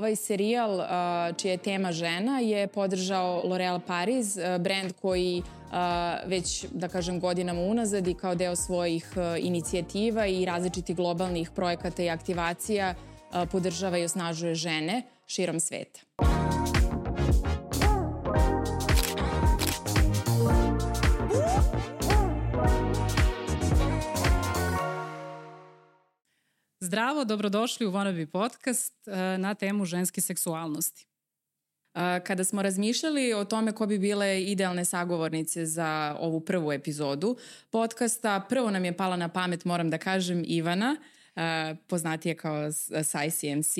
ovaj serijal čija je tema žena je podržao L'Oreal Paris, brand koji već, da kažem, godinama unazad i kao deo svojih inicijativa i različitih globalnih projekata i aktivacija podržava i osnažuje žene širom sveta. Zdravo, dobrodošli u Wannabe podcast e, na temu ženske seksualnosti. E, kada smo razmišljali o tome ko bi bile idealne sagovornice za ovu prvu epizodu podcasta, prvo nam je pala na pamet, moram da kažem, Ivana, e, poznatije kao Sai CMC.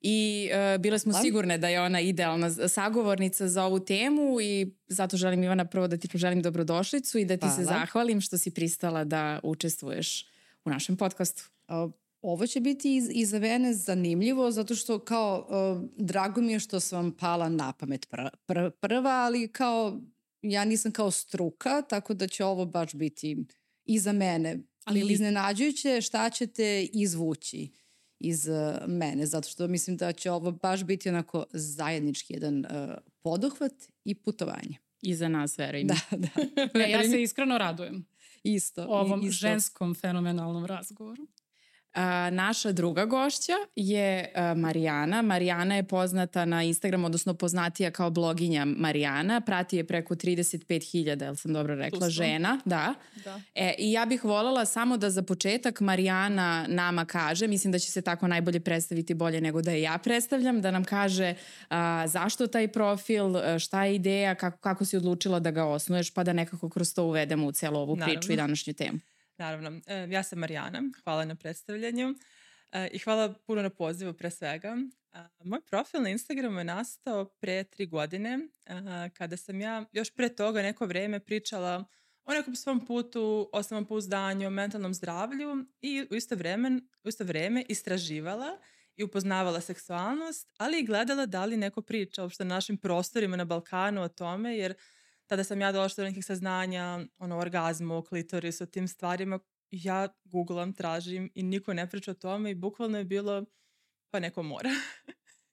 I bile smo sigurne da je ona idealna sagovornica za ovu temu i zato želim Ivana prvo da ti poželim dobrodošlicu i da ti Hvala. se zahvalim što si pristala da učestvuješ u našem podcastu. Ovo će biti i, i za mene zanimljivo zato što kao uh, drago mi je što sam vam pala na pamet pr, pr, prva, ali kao ja nisam kao struka, tako da će ovo baš biti i za mene. Ali li... iznenađujuće šta ćete izvući iz uh, mene, zato što mislim da će ovo baš biti onako zajednički jedan uh, poduhvat i putovanje. I za nas, verujem. Da, da. e, ja se iskreno radujem. Isto. Ovom isto. ženskom fenomenalnom razgovoru. A, naša druga gošća je a, Marijana. Marijana je poznata na Instagramu, odnosno poznatija kao bloginja Marijana. Prati je preko 35.000, jel sam dobro rekla, žena. Da. da. E, I ja bih voljela samo da za početak Marijana nama kaže, mislim da će se tako najbolje predstaviti bolje nego da je ja predstavljam, da nam kaže a, zašto taj profil, šta je ideja, kako, kako si odlučila da ga osnuješ, pa da nekako kroz to uvedemo u celu ovu Naravno. priču i današnju temu. Naravno, e, ja sam Marijana, hvala na predstavljanju e, i hvala puno na pozivu pre svega. E, moj profil na Instagramu je nastao pre tri godine, kada sam ja još pre toga neko vreme pričala o nekom svom putu, o samopouzdanju, o mentalnom zdravlju i u isto, vreme, u isto vreme istraživala i upoznavala seksualnost, ali i gledala da li neko priča uopšte na našim prostorima na Balkanu o tome, jer tada sam ja došla do nekih saznanja ono, orgazmu, klitorisu, tim stvarima. Ja googlam, tražim i niko ne priča o tome i bukvalno je bilo pa neko mora.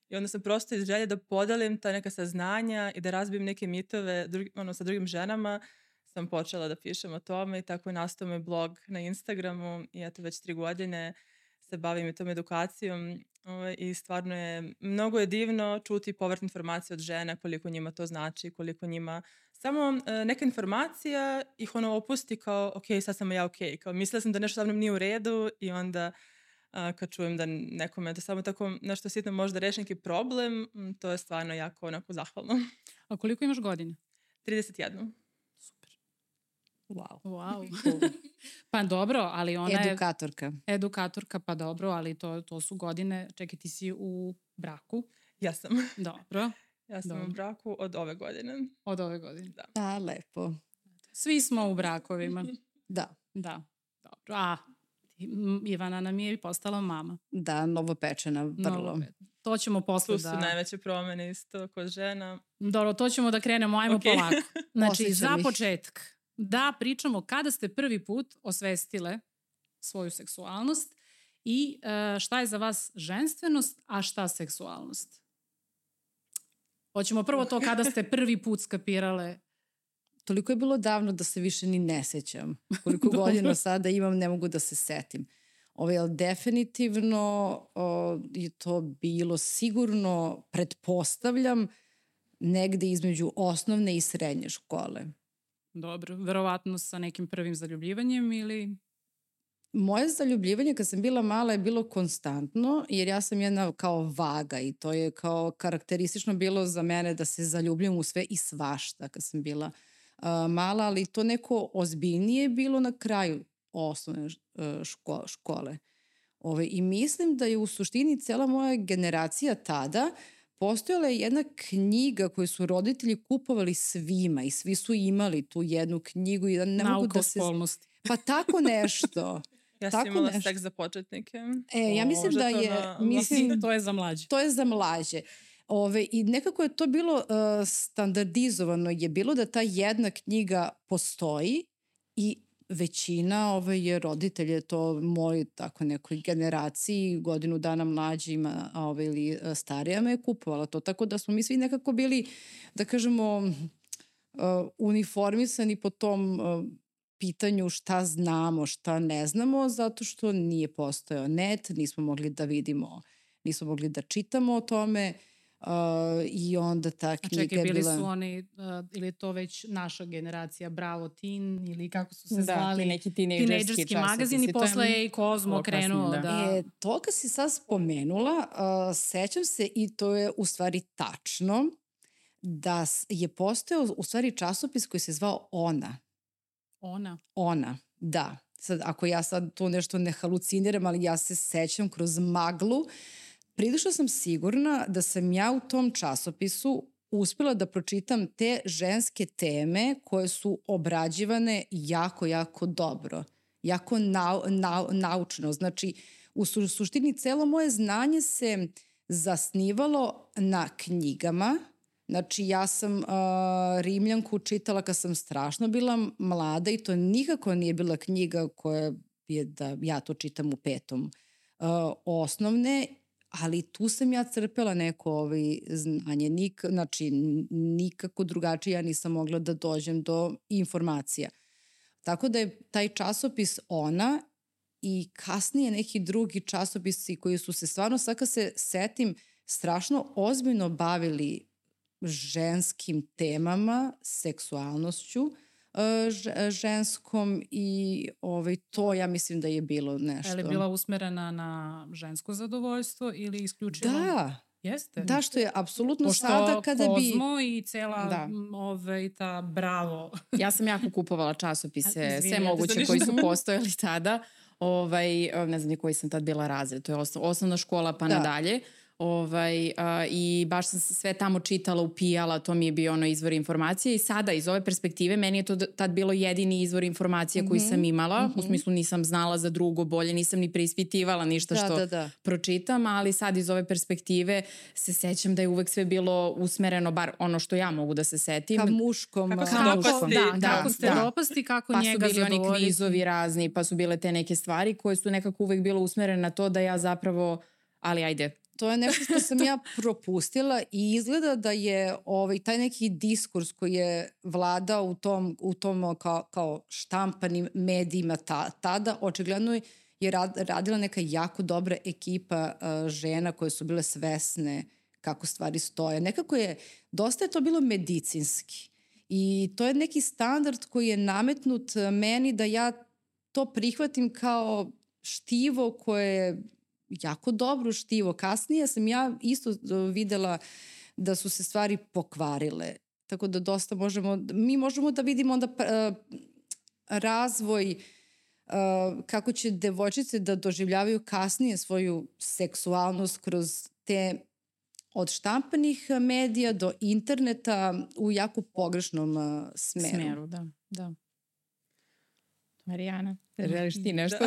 I onda sam prosto iz želje da podelim ta neka saznanja i da razbijem neke mitove drugi, ono, sa drugim ženama sam počela da pišem o tome i tako je nastao moj blog na Instagramu i eto već tri godine se bavim i tom edukacijom ovaj, i stvarno je, mnogo je divno čuti povratne informacije od žena, koliko njima to znači, koliko njima samo uh, neka informacija ih ono opusti kao, ok, sad sam ja ok, kao mislila sam da nešto sa mnom nije u redu i onda uh, kad čujem da nekome da samo tako nešto sitno može da reši neki problem, to je stvarno jako onako zahvalno. A koliko imaš godina? 31. Super. Wow. Wow. pa dobro, ali ona edukatorka. je... Edukatorka. pa dobro, ali to, to su godine, čekaj, ti si u braku. Ja sam. Dobro. Ja sam Dobro. u braku od ove godine. Od ove godine. Da. Da, lepo. Svi smo u brakovima. da. Da. Dobro. A, Ivana nam je postala mama. Da, novopečena, vrlo. Novo to ćemo posle da... Tu su da... najveće promene isto kod žena. Dobro, to ćemo da krenemo, ajmo okay. polako. Znači, za početak, da pričamo kada ste prvi put osvestile svoju seksualnost i uh, šta je za vas ženstvenost, a šta seksualnost? Hoćemo prvo to kada ste prvi put skapirale Toliko je bilo davno da se više ni ne sećam. Koliko godina sada imam, ne mogu da se setim. Ovo, je definitivno o, je to bilo sigurno, pretpostavljam, negde između osnovne i srednje škole. Dobro, verovatno sa nekim prvim zaljubljivanjem ili Moje zaljubljivanje kad sam bila mala je bilo konstantno, jer ja sam jedna kao vaga i to je kao karakteristično bilo za mene da se zaljubljam u sve i svašta kad sam bila uh, mala, ali to neko ozbiljnije je bilo na kraju osnovne uh, ško škole. Ove, I mislim da je u suštini cela moja generacija tada postojala je jedna knjiga koju su roditelji kupovali svima i svi su imali tu jednu knjigu i da ne Nauka mogu da se... spolnosti. Pa tako nešto. Ja sam imala nešto. seks za početnike. E, ja mislim da je... Na... Mislim, to je za mlađe. To je za mlađe. Ove, I nekako je to bilo uh, standardizovano, je bilo da ta jedna knjiga postoji i većina ove je roditelje, to moj tako nekoj generaciji, godinu dana mlađima ove, ili e, starija me je kupovala to, tako da smo mi svi nekako bili, da kažemo, uh, uniformisani po tom uh, pitanju šta znamo, šta ne znamo, zato što nije postojao net, nismo mogli da vidimo, nismo mogli da čitamo o tome, Uh, I onda ta knjiga A čekaj, bili bila... su oni, uh, ili to već naša generacija, Bravo Teen, ili kako su se da, zvali? neki tinejdžerski magazin i posle je i Kozmo krenuo. Da. da. E, to kad si sad spomenula, uh, sećam se i to je u stvari tačno, da je postojao u stvari časopis koji se zvao Ona. Ona? Ona, da. Sad, ako ja sad tu nešto ne haluciniram, ali ja se sećam kroz maglu, prilično sam sigurna da sam ja u tom časopisu uspela da pročitam te ženske teme koje su obrađivane jako, jako dobro. Jako nau, nau, naučno. Znači, u suštini celo moje znanje se zasnivalo na knjigama. Znači, ja sam uh, Rimljanku čitala kad sam strašno bila mlada i to nikako nije bila knjiga koja je da ja to čitam u petom uh, osnovne ali tu sam ja crpela neko ovaj znanje, Nik, znači nikako drugačije ja nisam mogla da dođem do informacija. Tako da je taj časopis ona i kasnije neki drugi časopisi koji su se stvarno, sad kad se setim, strašno ozbiljno bavili ženskim temama, seksualnošću, uh, E, ženskom i ovaj, to ja mislim da je bilo nešto. Je li bila usmerena na žensko zadovoljstvo ili isključivo? Da, Jeste. Da, što je apsolutno Pošto sada kada bi... Kozmo i cela da. ove, ta bravo. ja sam jako kupovala časopise, sve moguće koji su postojali tada. Ovaj, ne znam ni koji sam tad bila razred, to je osnovna škola pa da. nadalje. Ovaj, a, I baš sam se sve tamo čitala, upijala, to mi je bio ono izvor informacije i sada iz ove perspektive meni je to tad bilo jedini izvor informacije koji mm -hmm. sam imala, mm -hmm. u mhm. smislu nisam znala za drugo bolje, nisam ni preispitivala ništa da, što da, da. pročitam, ali sad iz ove perspektive se sećam da je uvek sve bilo usmereno, bar ono što ja mogu da se setim. Ka muškom. Kako, kako, dopasti, da, da, kako ste da. dopasti, kako pa njega zadovoljiti. Pa su bili oni kvizovi razni, pa su bile te neke stvari koje su nekako uvek bilo usmerene na to da ja zapravo, ali ajde, to je nešto što sam ja propustila i izgleda da je ovaj, taj neki diskurs koji je vladao u tom, u tom kao, kao štampanim medijima ta, tada, očigledno je rad, radila neka jako dobra ekipa uh, žena koje su bile svesne kako stvari stoje. Nekako je, dosta je to bilo medicinski. I to je neki standard koji je nametnut meni da ja to prihvatim kao štivo koje je jako dobro štivo. Kasnije sam ja isto e, videla da su se stvari pokvarile. Tako da dosta možemo, mi možemo da vidimo onda uh, razvoj uh, kako će devojčice da doživljavaju kasnije svoju seksualnost kroz te od štampanih medija do interneta u jako pogrešnom uh, smeru. Smeru, da. da. Marijana, želiš ti nešto?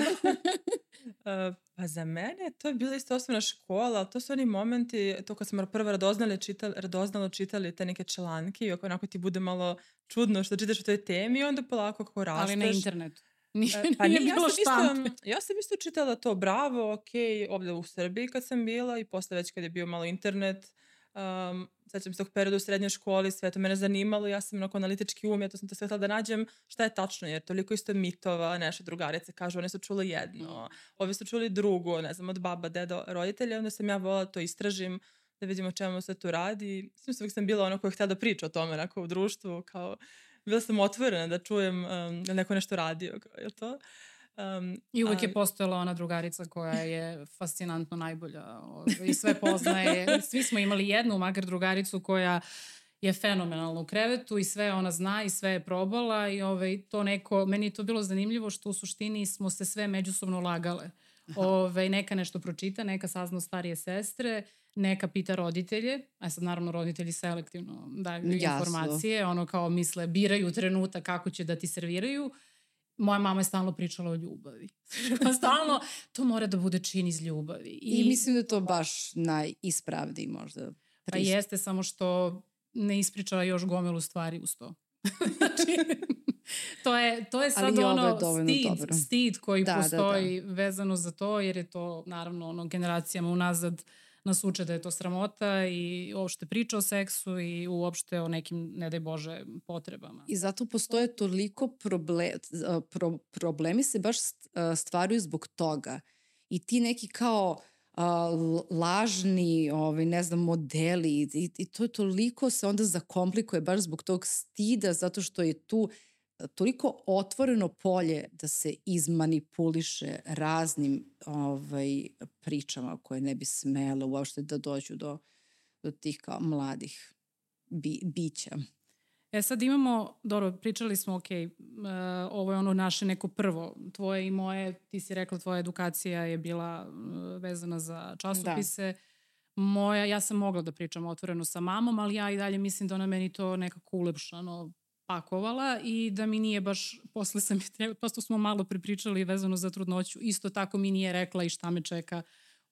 Da. Pa za mene to je bila isto osnovna škola, ali to su oni momenti, to kad smo prvo radoznali, čitali, radoznalo čitali te neke članke i onako ti bude malo čudno što čitaš o toj temi onda polako kako rasteš. Ali na internetu. Nije, pa nije, nije bilo ja sam, isto, ja sam isto čitala to, bravo, ok, ovde u Srbiji kad sam bila i posle već kad je bio malo internet, um, sećam se tog perioda u srednjoj školi, sve to mene zanimalo, ja sam onako analitički um, ja to sam te sve da nađem šta je tačno, jer toliko isto mitova, naše drugarice kažu, one su čule jedno, ovi su čuli drugo, ne znam, od baba, deda, roditelja, onda sam ja volila to istražim, da vidimo čemu se tu radi. Mislim, uvijek sam bila ona koja je htjela da priča o tome, onako, u društvu, kao, bila sam otvorena da čujem um, neko nešto radio, kao, je to? Um, I uvek ali... je postojala ona drugarica koja je fascinantno najbolja ovaj, i sve poznaje. Svi smo imali jednu, makar drugaricu koja je fenomenalna u krevetu i sve ona zna i sve je probala i ovaj, to neko, meni je to bilo zanimljivo što u suštini smo se sve međusobno lagale. Ove, ovaj, neka nešto pročita, neka sazna starije sestre, neka pita roditelje, a sad naravno roditelji selektivno daju informacije, ono kao misle, biraju trenutak kako će da ti serviraju, moja mama je stalno pričala o ljubavi. stalno, to mora da bude čin iz ljubavi. I, I mislim da je to baš najispravniji možda. Pa jeste, samo što ne ispričala još gomilu stvari uz to. znači, to, je, to je sad Ali ono je stid, dobro. stid koji da, postoji da, da. vezano za to, jer je to naravno ono generacijama unazad nas uče da je to sramota i uopšte priča o seksu i uopšte o nekim, ne daj Bože, potrebama. I zato postoje toliko proble, pro, problemi se baš stvaraju zbog toga. I ti neki kao uh, lažni, ovaj, ne znam, modeli i, i to toliko se onda zakomplikuje baš zbog tog stida zato što je tu toliko otvoreno polje da se izmanipuliše raznim ovaj, pričama koje ne bi smele uopšte da dođu do, do tih kao mladih bi, bića. E sad imamo, dobro, pričali smo, ok, uh, ovo je ono naše neko prvo, tvoje i moje, ti si rekla tvoja edukacija je bila uh, vezana za časopise. Da. Moja, ja sam mogla da pričam otvoreno sa mamom, ali ja i dalje mislim da ona meni to nekako ulepšano pakovala i da mi nije baš, posle sam je treba, posto smo malo prepričali vezano za trudnoću, isto tako mi nije rekla i šta me čeka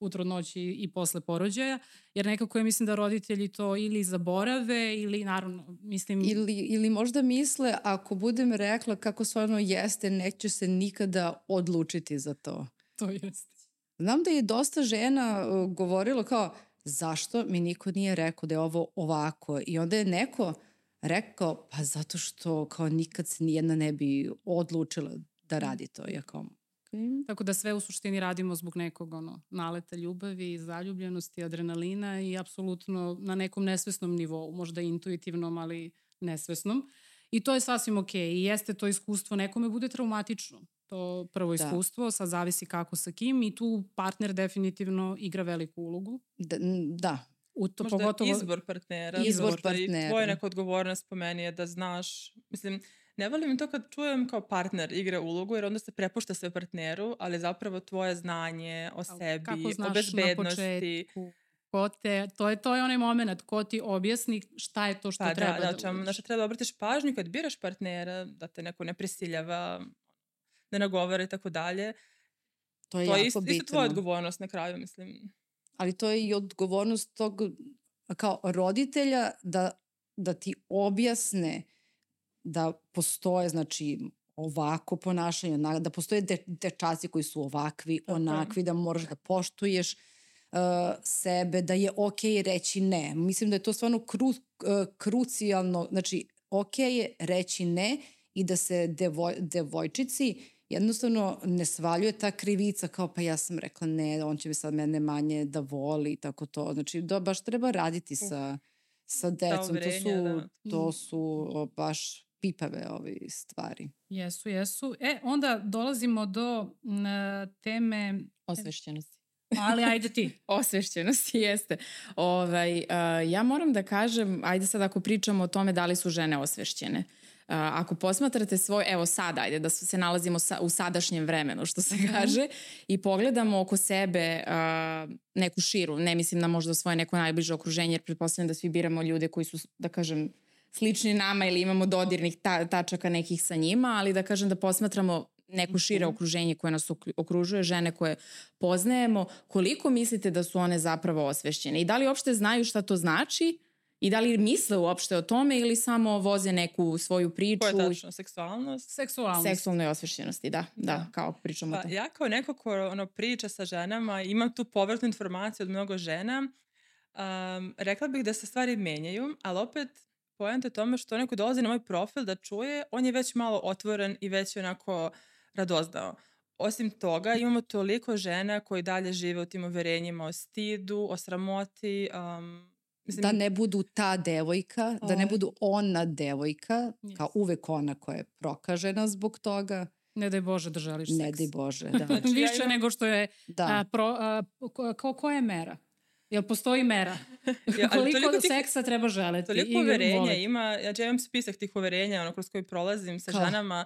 u trudnoći i posle porođaja, jer nekako ja mislim da roditelji to ili zaborave ili naravno, mislim... Ili, ili možda misle, ako budem rekla kako stvarno jeste, neće se nikada odlučiti za to. To jeste. Znam da je dosta žena uh, govorilo kao, zašto mi niko nije rekao da je ovo ovako i onda je neko rekao, pa zato što kao nikad se nijedna ne bi odlučila da radi to. Ja kao, Okay. Tako da sve u suštini radimo zbog nekog ono, naleta ljubavi, zaljubljenosti, adrenalina i apsolutno na nekom nesvesnom nivou, možda intuitivnom, ali nesvesnom. I to je sasvim ok. I jeste to iskustvo, nekome bude traumatično. To prvo da. iskustvo, sad zavisi kako sa kim i tu partner definitivno igra veliku ulogu. Da, da U to, Možda pogotovo... izbor partnera. Izbor partnera. I tvoja neka odgovornost po meni je da znaš, mislim, ne volim to kad čujem kao partner igra ulogu, jer onda se prepušta sve partneru, ali zapravo tvoje znanje o sebi, Kako znaš o bezbednosti. Na početku? ko te, to je, to je onaj moment, ko ti objasni šta je to što pa, treba da, da, da čam, Znači, treba da obratiš pažnju kad biraš partnera, da te neko ne prisiljava, ne nagovara i tako dalje. To je, to je isto, isto tvoja odgovornost na kraju, mislim ali to je i odgovornost tog kao roditelja da, da ti objasne da postoje, znači, ovako ponašanje, da postoje de, dečaci koji su ovakvi, Tako onakvi, da moraš da poštuješ uh, sebe, da je okej okay reći ne. Mislim da je to stvarno kru, uh, krucijalno, znači, okej okay je reći ne i da se devoj, devojčici jednostavno ne svaljuje ta krivica kao pa ja sam rekla ne, on će mi sad mene manje da voli i tako to. Znači da baš treba raditi sa, sa decom. To su, da. to mm. su o, baš pipave ove stvari. Jesu, jesu. E, onda dolazimo do n, teme... Osvešćenosti. Ali ajde ti. Osvešćenosti jeste. Ovaj, uh, ja moram da kažem, ajde sad ako pričamo o tome da li su žene osvešćene. Uh, ako posmatrate svoj, evo sad, ajde da se nalazimo sa, u sadašnjem vremenu, što se mhm. kaže, i pogledamo oko sebe uh, neku širu, ne mislim na možda svoje neko najbliže okruženje, jer pretpostavljam da svi biramo ljude koji su, da kažem, slični nama ili imamo dodirnih ta, tačaka nekih sa njima, ali da kažem da posmatramo neko šire mhm. okruženje koje nas okružuje, žene koje poznajemo, koliko mislite da su one zapravo osvešćene i da li uopšte znaju šta to znači I da li misle uopšte o tome ili samo voze neku svoju priču? Koja je tačno? Seksualnost? Seksualnost. Seksualnoj osvešćenosti, da, da, da, kao pričamo pa, o tome. Ja kao neko ko ono, priča sa ženama, imam tu povratnu informaciju od mnogo žena, um, rekla bih da se stvari menjaju, ali opet pojenta tome što neko dolazi na moj profil da čuje, on je već malo otvoren i već onako radoznao. Osim toga, imamo toliko žena koji dalje žive u tim uverenjima o stidu, o sramoti, um, Mislim, da ne budu ta devojka, o... da ne budu ona devojka, yes. kao uvek ona koja je prokažena zbog toga. Ne daj Bože da želiš seks. Ne daj Bože, da. znači, Više ja imam... nego što je, da. a, pro, a, ko, ko, koja je mera? Jel postoji mera? ja, Koliko tih, seksa treba želeti? Toliko uverenja ima, ja, ja imam spisak tih uverenja ono, kroz koji prolazim sa Kao? ženama,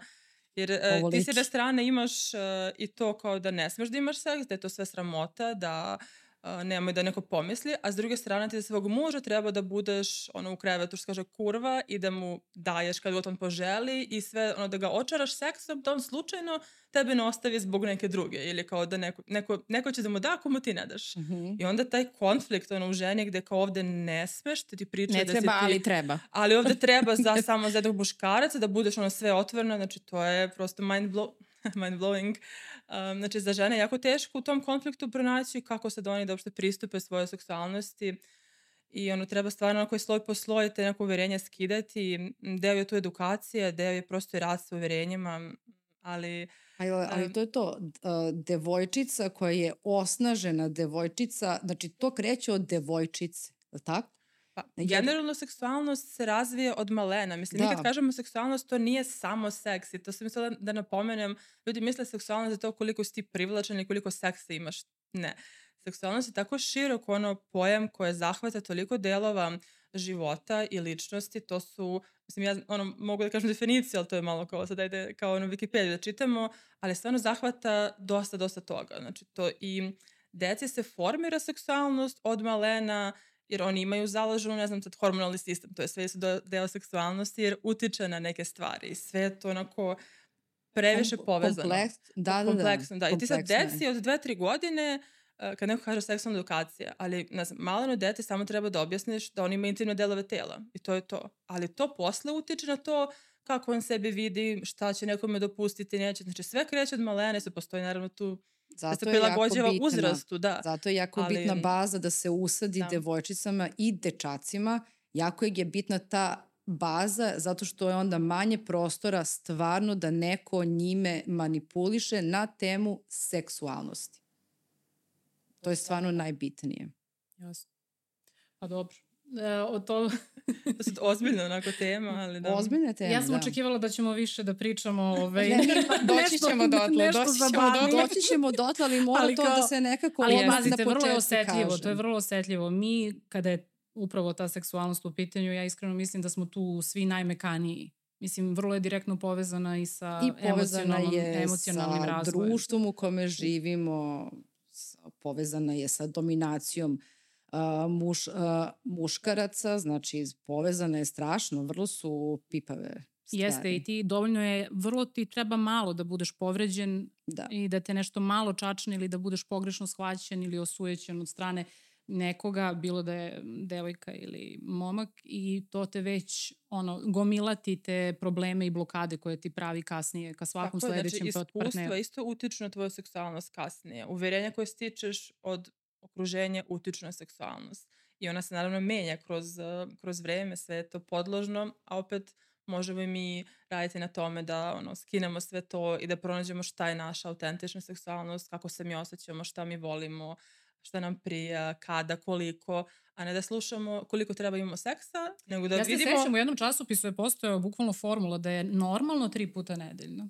jer uh, ti s jedne strane imaš uh, i to kao da ne smeš da imaš seks, da je to sve sramota, da nemoj da neko pomisli, a s druge strane ti za svog muža treba da budeš ono u krevetu što kaže kurva i da mu daješ kad god on poželi i sve ono da ga očaraš seksom, da on slučajno tebe ne ostavi zbog neke druge ili kao da neko, neko, neko će da mu da komu ti ne daš. Mm -hmm. I onda taj konflikt ono, u ženi gde kao ovde ne smeš, ti ti priča ne da treba, si ti... ali treba. Ali ovde treba za, samo za jednog muškaraca da budeš ono sve otvoreno, znači to je prosto mind, blow, mind blowing. Um, znači za žene je jako teško u tom konfliktu pronaći kako se da oni da uopšte pristupe svoje seksualnosti i ono treba stvarno onako sloj po sloj te neko uverenje skidati. Deo je tu edukacija, deo je prosto i rad sa uverenjima, ali... Ali, ali to je to, devojčica koja je osnažena devojčica, znači to kreće od devojčice, je li tako? Pa, generalno seksualnost se razvije od malena. Mislim, da. mi kad kažemo seksualnost, to nije samo seks. I to sam mislila da napomenem, ljudi misle seksualnost za to koliko si ti privlačen i koliko seksa imaš. Ne. Seksualnost je tako širok ono pojam koje zahvata toliko delova života i ličnosti. To su, mislim, ja ono, mogu da kažem definiciju, ali to je malo kao sad ajde kao ono Wikipedia da čitamo, ali stvarno zahvata dosta, dosta toga. Znači, to i deci se formira seksualnost od malena, jer oni imaju založenu, ne znam, tad hormonalni sistem, to je sve su deo seksualnosti jer utiče na neke stvari i sve je to onako previše povezano. Kompleks, da, da, da, kompleksno, da. I ti sad deci od dve, tri godine uh, kad neko kaže seksualna edukacija, ali ne znam, maleno dete samo treba da objasniš da on ima intimne delove tela i to je to. Ali to posle utiče na to kako on sebi vidi, šta će nekome dopustiti, neće. Znači sve kreće od malene, se postoji naravno tu Zato da se prilagođava uzrastu, da. Zato je jako Ali, bitna baza da se usadi da. devojčicama i dečacima. Jako je bitna ta baza zato što je onda manje prostora stvarno da neko njime manipuliše na temu seksualnosti. To je stvarno najbitnije. Jasno. Pa dobro. E, o to... to su ozbiljna onako tema, ali da. Ozbiljna tema, Ja sam da. očekivala da ćemo više da pričamo ovaj, ne, ne, pa, doći ćemo dotle, doći ćemo dotle, doći ćemo dotle, ali mora ali to kao, da se nekako ali odmah na početku vrlo je osetljivo, kažem. to je vrlo osetljivo. Mi, kada je upravo ta seksualnost u pitanju, ja iskreno mislim da smo tu svi najmekaniji. Mislim, vrlo je direktno povezana i sa I emocionalnom, je emocionalnim sa razvojem. društvom u kome živimo, povezana je sa dominacijom muš, muškaraca, znači povezana je strašno, vrlo su pipave stvari. Jeste i ti dovoljno je, vrlo ti treba malo da budeš povređen da. i da te nešto malo čačne ili da budeš pogrešno shvaćen ili osujećen od strane nekoga, bilo da je devojka ili momak i to te već ono, gomilati te probleme i blokade koje ti pravi kasnije ka svakom Tako, sledećem znači, partneru. Znači, iskustva isto utiču na tvoju seksualnost kasnije. Uverenja koje stičeš od okruženje utiču na seksualnost. I ona se naravno menja kroz, kroz vreme, sve je to podložno, a opet možemo i mi raditi na tome da ono, skinemo sve to i da pronađemo šta je naša autentična seksualnost, kako se mi osjećamo, šta mi volimo, šta nam prija, kada, koliko, a ne da slušamo koliko treba imamo seksa, nego da ja vidimo... Ja se sećam, u jednom časopisu je postojao bukvalno formula da je normalno tri puta nedeljno.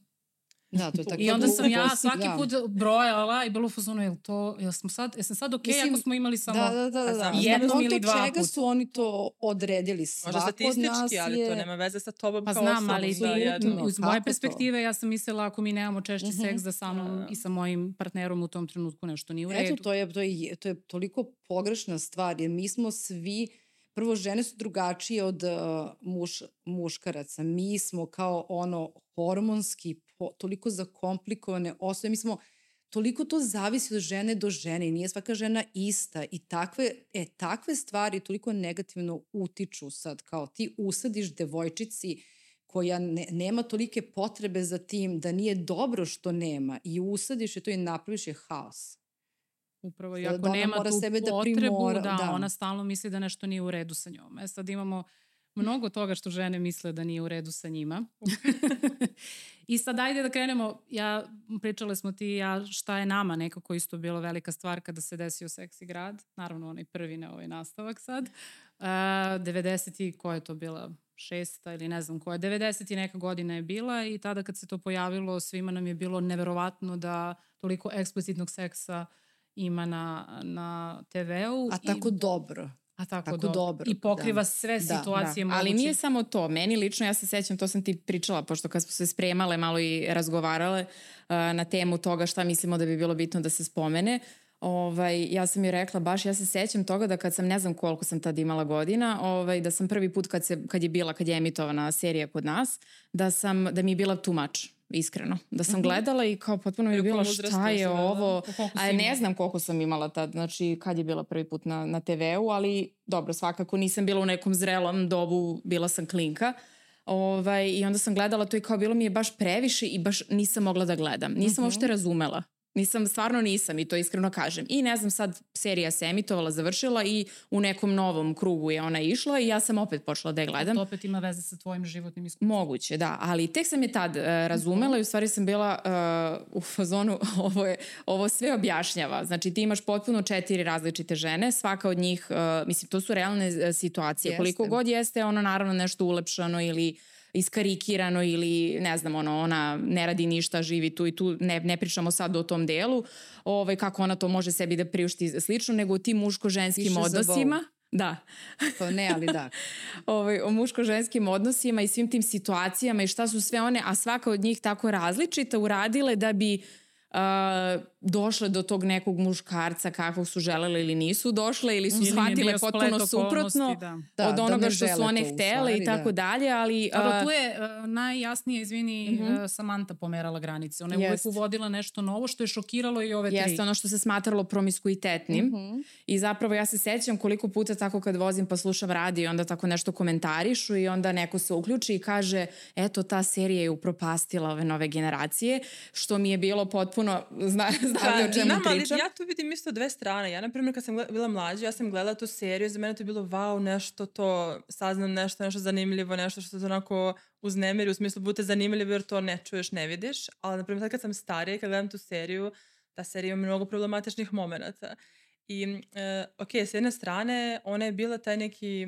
Da, to je tako I onda sam ja svaki da. put brojala i bilo u fazonu, jel to, jel smo sad, jesam sad okej okay, ako smo imali samo da, da, da, da, da. jednom ili dva puta. čega su oni to odredili? Svako Možda statistički, je... ali to nema veze sa tobom pa kao znam, ali iz, iz moje perspektive ja sam mislila ako mi nemamo češći mm -hmm. seks da sa mnom da. i sa mojim partnerom u tom trenutku nešto nije u redu. Eto, to je, to je, to je toliko pogrešna stvar, jer mi smo svi prvo žene su drugačije od uh, muš, muškaraca. Mi smo kao ono hormonski po, toliko zakomplikovane osobe. Mi smo toliko to zavisi od žene do žene i nije svaka žena ista i takve, e, takve stvari toliko negativno utiču sad kao ti usadiš devojčici koja ne, nema tolike potrebe za tim da nije dobro što nema i usadiš je to i napraviš je haos. Upravo, i ako da nema tu sebe da potrebu, primora, da, da, ona stalno misli da nešto nije u redu sa njom. E sad imamo mnogo toga što žene misle da nije u redu sa njima. I sad ajde da krenemo, ja, pričale smo ti ja šta je nama nekako isto bilo velika stvar kada se desio Seksi grad, naravno onaj prvi ne ovaj nastavak sad. Uh, 90. i koja je to bila? šesta ili ne znam koja, 90. i neka godina je bila i tada kad se to pojavilo svima nam je bilo neverovatno da toliko eksplicitnog seksa ima na, na TV-u. A tako i... dobro. A tako, tako dobro. dobro. I pokriva da. sve da, situacije da. moguće. Ali nije samo to. Meni lično, ja se sećam, to sam ti pričala, pošto kad smo se spremale malo i razgovarale uh, na temu toga šta mislimo da bi bilo bitno da se spomene, Ovaj, ja sam joj rekla, baš ja se sećam toga da kad sam, ne znam koliko sam tad imala godina, ovaj, da sam prvi put kad, se, kad je bila, kad je emitovana serija kod nas, da, sam, da mi je bila much iskreno. Da sam mm -hmm. gledala i kao potpuno mi je bila šta je ovo. A ne znam koliko sam imala tad, znači kad je bila prvi put na, na TV-u, ali dobro, svakako nisam bila u nekom zrelom dobu, bila sam klinka. Ovaj, I onda sam gledala to i kao bilo mi je baš previše i baš nisam mogla da gledam. Nisam mm -hmm. uopšte razumela Nisam, stvarno nisam i to iskreno kažem. I ne znam, sad serija se emitovala, završila i u nekom novom krugu je ona išla i ja sam opet počela da je gledam. To opet ima veze sa tvojim životnim iskustvom. Moguće, da. Ali tek sam je tad uh, razumela i u stvari sam bila uh, u fazonu ovo, je, ovo sve objašnjava. Znači ti imaš potpuno četiri različite žene, svaka od njih, uh, mislim, to su realne situacije. Jeste. Koliko god jeste, ono naravno nešto ulepšano ili iskarikirano ili ne znam, ono, ona ne radi ništa, živi tu i tu, ne, ne pričamo sad o tom delu, ovaj, kako ona to može sebi da priušti slično, nego o tim muško-ženskim odnosima. Da. To ne, ali da. ovaj, o muško-ženskim odnosima i svim tim situacijama i šta su sve one, a svaka od njih tako različita uradile da bi uh, došle do tog nekog muškarca kakvog su želele ili nisu došle ili su ili shvatile potpuno suprotno da. Da, od da onoga da što su one htele stvari, i tako da. dalje, ali... Uh, Dobro, tu je uh, najjasnije, izvini, uh -huh. uh, Samantha pomerala granice. Ona je uvek uvodila nešto novo što je šokiralo i ove tri. Jeste ono što se smatralo promiskuitetnim uh mhm. -huh. i zapravo ja se sećam koliko puta tako kad vozim pa slušam radio i onda tako nešto komentarišu i onda neko se uključi i kaže eto ta serija je upropastila ove nove generacije, što mi je bilo potpuno, zna, znate pa, o čemu znam, pričam. Ali ja tu vidim isto dve strane. Ja, na primjer, kad sam bila mlađa, ja sam gledala tu seriju, za mene to je bilo wow, nešto to, saznam nešto, nešto zanimljivo, nešto što se onako uznemiri, u smislu bude zanimljivo jer to ne čuješ, ne vidiš. Ali, na primjer, sad kad sam starija, kad gledam tu seriju, ta serija ima mnogo problematičnih momenta. I, uh, ok, s jedne strane, ona je bila taj neki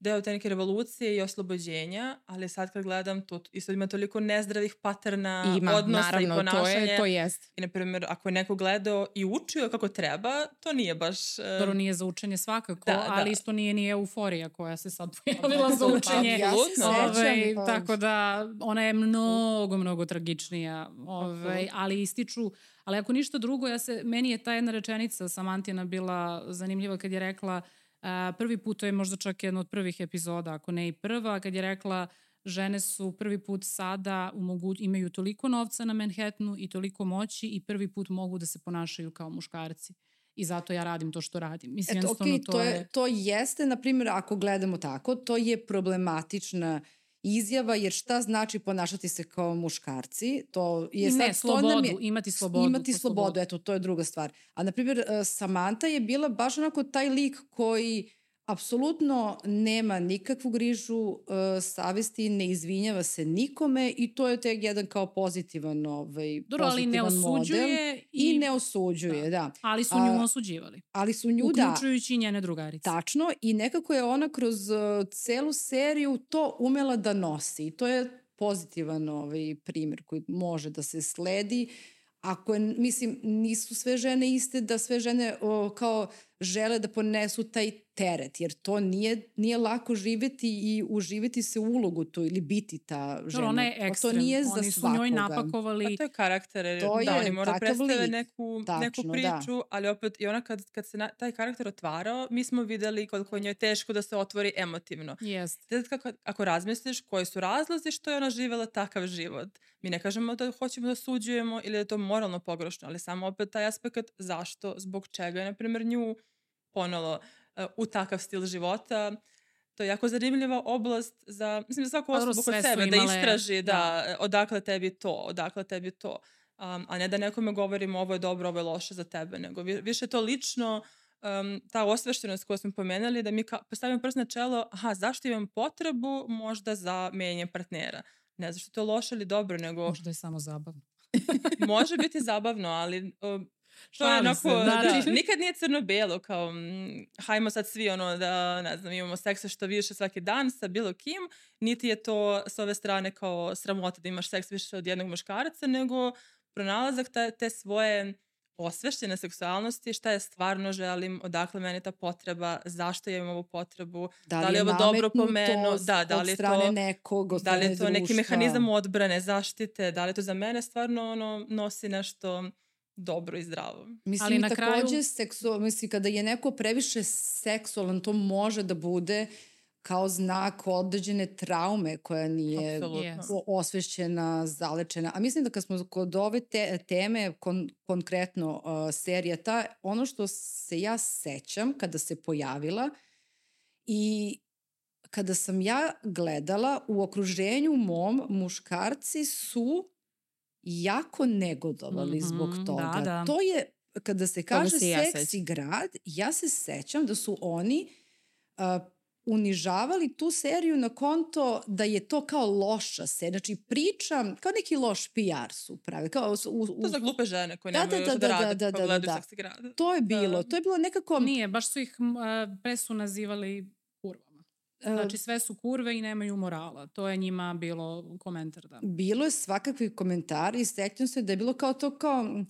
deo te neke revolucije i oslobođenja, ali sad kad gledam, to isto ima toliko nezdravih paterna ima, odnosa naravno, i ponašanja. To, je, to jest. I, na primjer, ako je neko gledao i učio kako treba, to nije baš... Uh... Dobro, nije za učenje svakako, da, ali da. isto nije ni euforija koja se sad pojavila za učenje. Ja se Ove, pa. Tako da, ona je mnogo, mnogo tragičnija. Ove, ali ističu Ali ako ništa drugo, ja se, meni je ta jedna rečenica Samantina bila zanimljiva kad je rekla uh, prvi put, to je možda čak jedna od prvih epizoda, ako ne i prva, kad je rekla žene su prvi put sada umogu, imaju toliko novca na Manhattanu i toliko moći i prvi put mogu da se ponašaju kao muškarci i zato ja radim to što radim. Mislim, Eto, okay, to, to, je, to jeste, na primjer, ako gledamo tako, to je problematična izjava, jer šta znači ponašati se kao muškarci? To je ne, sad, slobodu, je, imati slobodu. Imati slobodu, slobodu, eto, to je druga stvar. A, na primjer, e, Samantha je bila baš onako taj lik koji apsolutno nema nikakvu grižu uh, savesti, ne izvinjava se nikome i to je tek jedan kao pozitivan, ovaj, Dobro, pozitivan ali ne osuđuje i... i ne osuđuje, da. da. Ali su nju osuđivali. Ali su nju, da. Uključujući njene drugarice. Tačno i nekako je ona kroz uh, celu seriju to umela da nosi. I to je pozitivan ovaj primjer koji može da se sledi. Ako je, mislim, nisu sve žene iste da sve žene o, kao žele da ponesu taj teret, jer to nije, nije lako živeti i uživeti se u ulogu tu ili biti ta žena. No, ona je ekstrem. To nije za oni su njoj napakovali. A to je karakter, to da, je oni mora predstave neku, Tačno, neku da. priču, da. ali opet i ona kad, kad se na, taj karakter otvarao, mi smo videli koliko njoj je teško da se otvori emotivno. Yes. Sad kako, ako razmisliš koji su razlozi što je ona živela takav život, mi ne kažemo da hoćemo da suđujemo ili da je to moralno pogrešno, ali samo opet taj aspekt zašto, zbog čega je, na primjer, nju ponelo u takav stil života. To je jako zanimljiva oblast za, mislim, za svaku osobu kod sebe, da imale, da istraži da, da, odakle tebi to, odakle tebi to. Um, a ne da nekome govorimo ovo je dobro, ovo je loše za tebe, nego više to lično um, ta osveštenost koju smo pomenuli, da mi ka, postavimo prst na čelo, aha, zašto imam potrebu možda za menjanje partnera? Ne zašto to je loše ili dobro, nego... Možda je samo zabavno. može biti zabavno, ali um, To je onako, se, znači, da, nikad nije crno-belo, kao, m, hajmo sad svi ono da, ne znam, imamo seksa što više svaki dan sa bilo kim, niti je to s ove strane kao sramota da imaš seks više od jednog muškarca, nego pronalazak te, te svoje osveštene seksualnosti, šta je stvarno želim, odakle meni ta potreba, zašto ja imam ovu potrebu, da li, da li je ovo dobro po menu, da, da li je to, nekog, da li je to neki mehanizam odbrane, zaštite, da li to za mene stvarno ono, nosi nešto dobro i zdravo. Mislim, Ali na takođe, kraju... seksu, mislim, kada je neko previše seksualan, to može da bude kao znak određene traume koja nije Absolutno. osvešćena, zalečena. A mislim da kad smo kod ove te, teme, kon, konkretno uh, serija ta, ono što se ja sećam kada se pojavila i kada sam ja gledala u okruženju mom, muškarci su jako negodovali mm -hmm, zbog toga. Da, da. To je, kada se kaže se ja seksi grad, ja se sećam da su oni uh, unižavali tu seriju na konto da je to kao loša serija. Znači pričam, kao neki loš PR su pravi. Kao, u, u, to za glupe žene koje da, nemaju da, da, da, rade da, da, da, da, grada. To je bilo, da. to je bilo nekako... Nije, baš su ih pre su nazivali. Znači sve su kurve i nemaju morala. To je njima bilo komentar, da. Bilo je svakakvi komentari i sećam se da je bilo kao to kao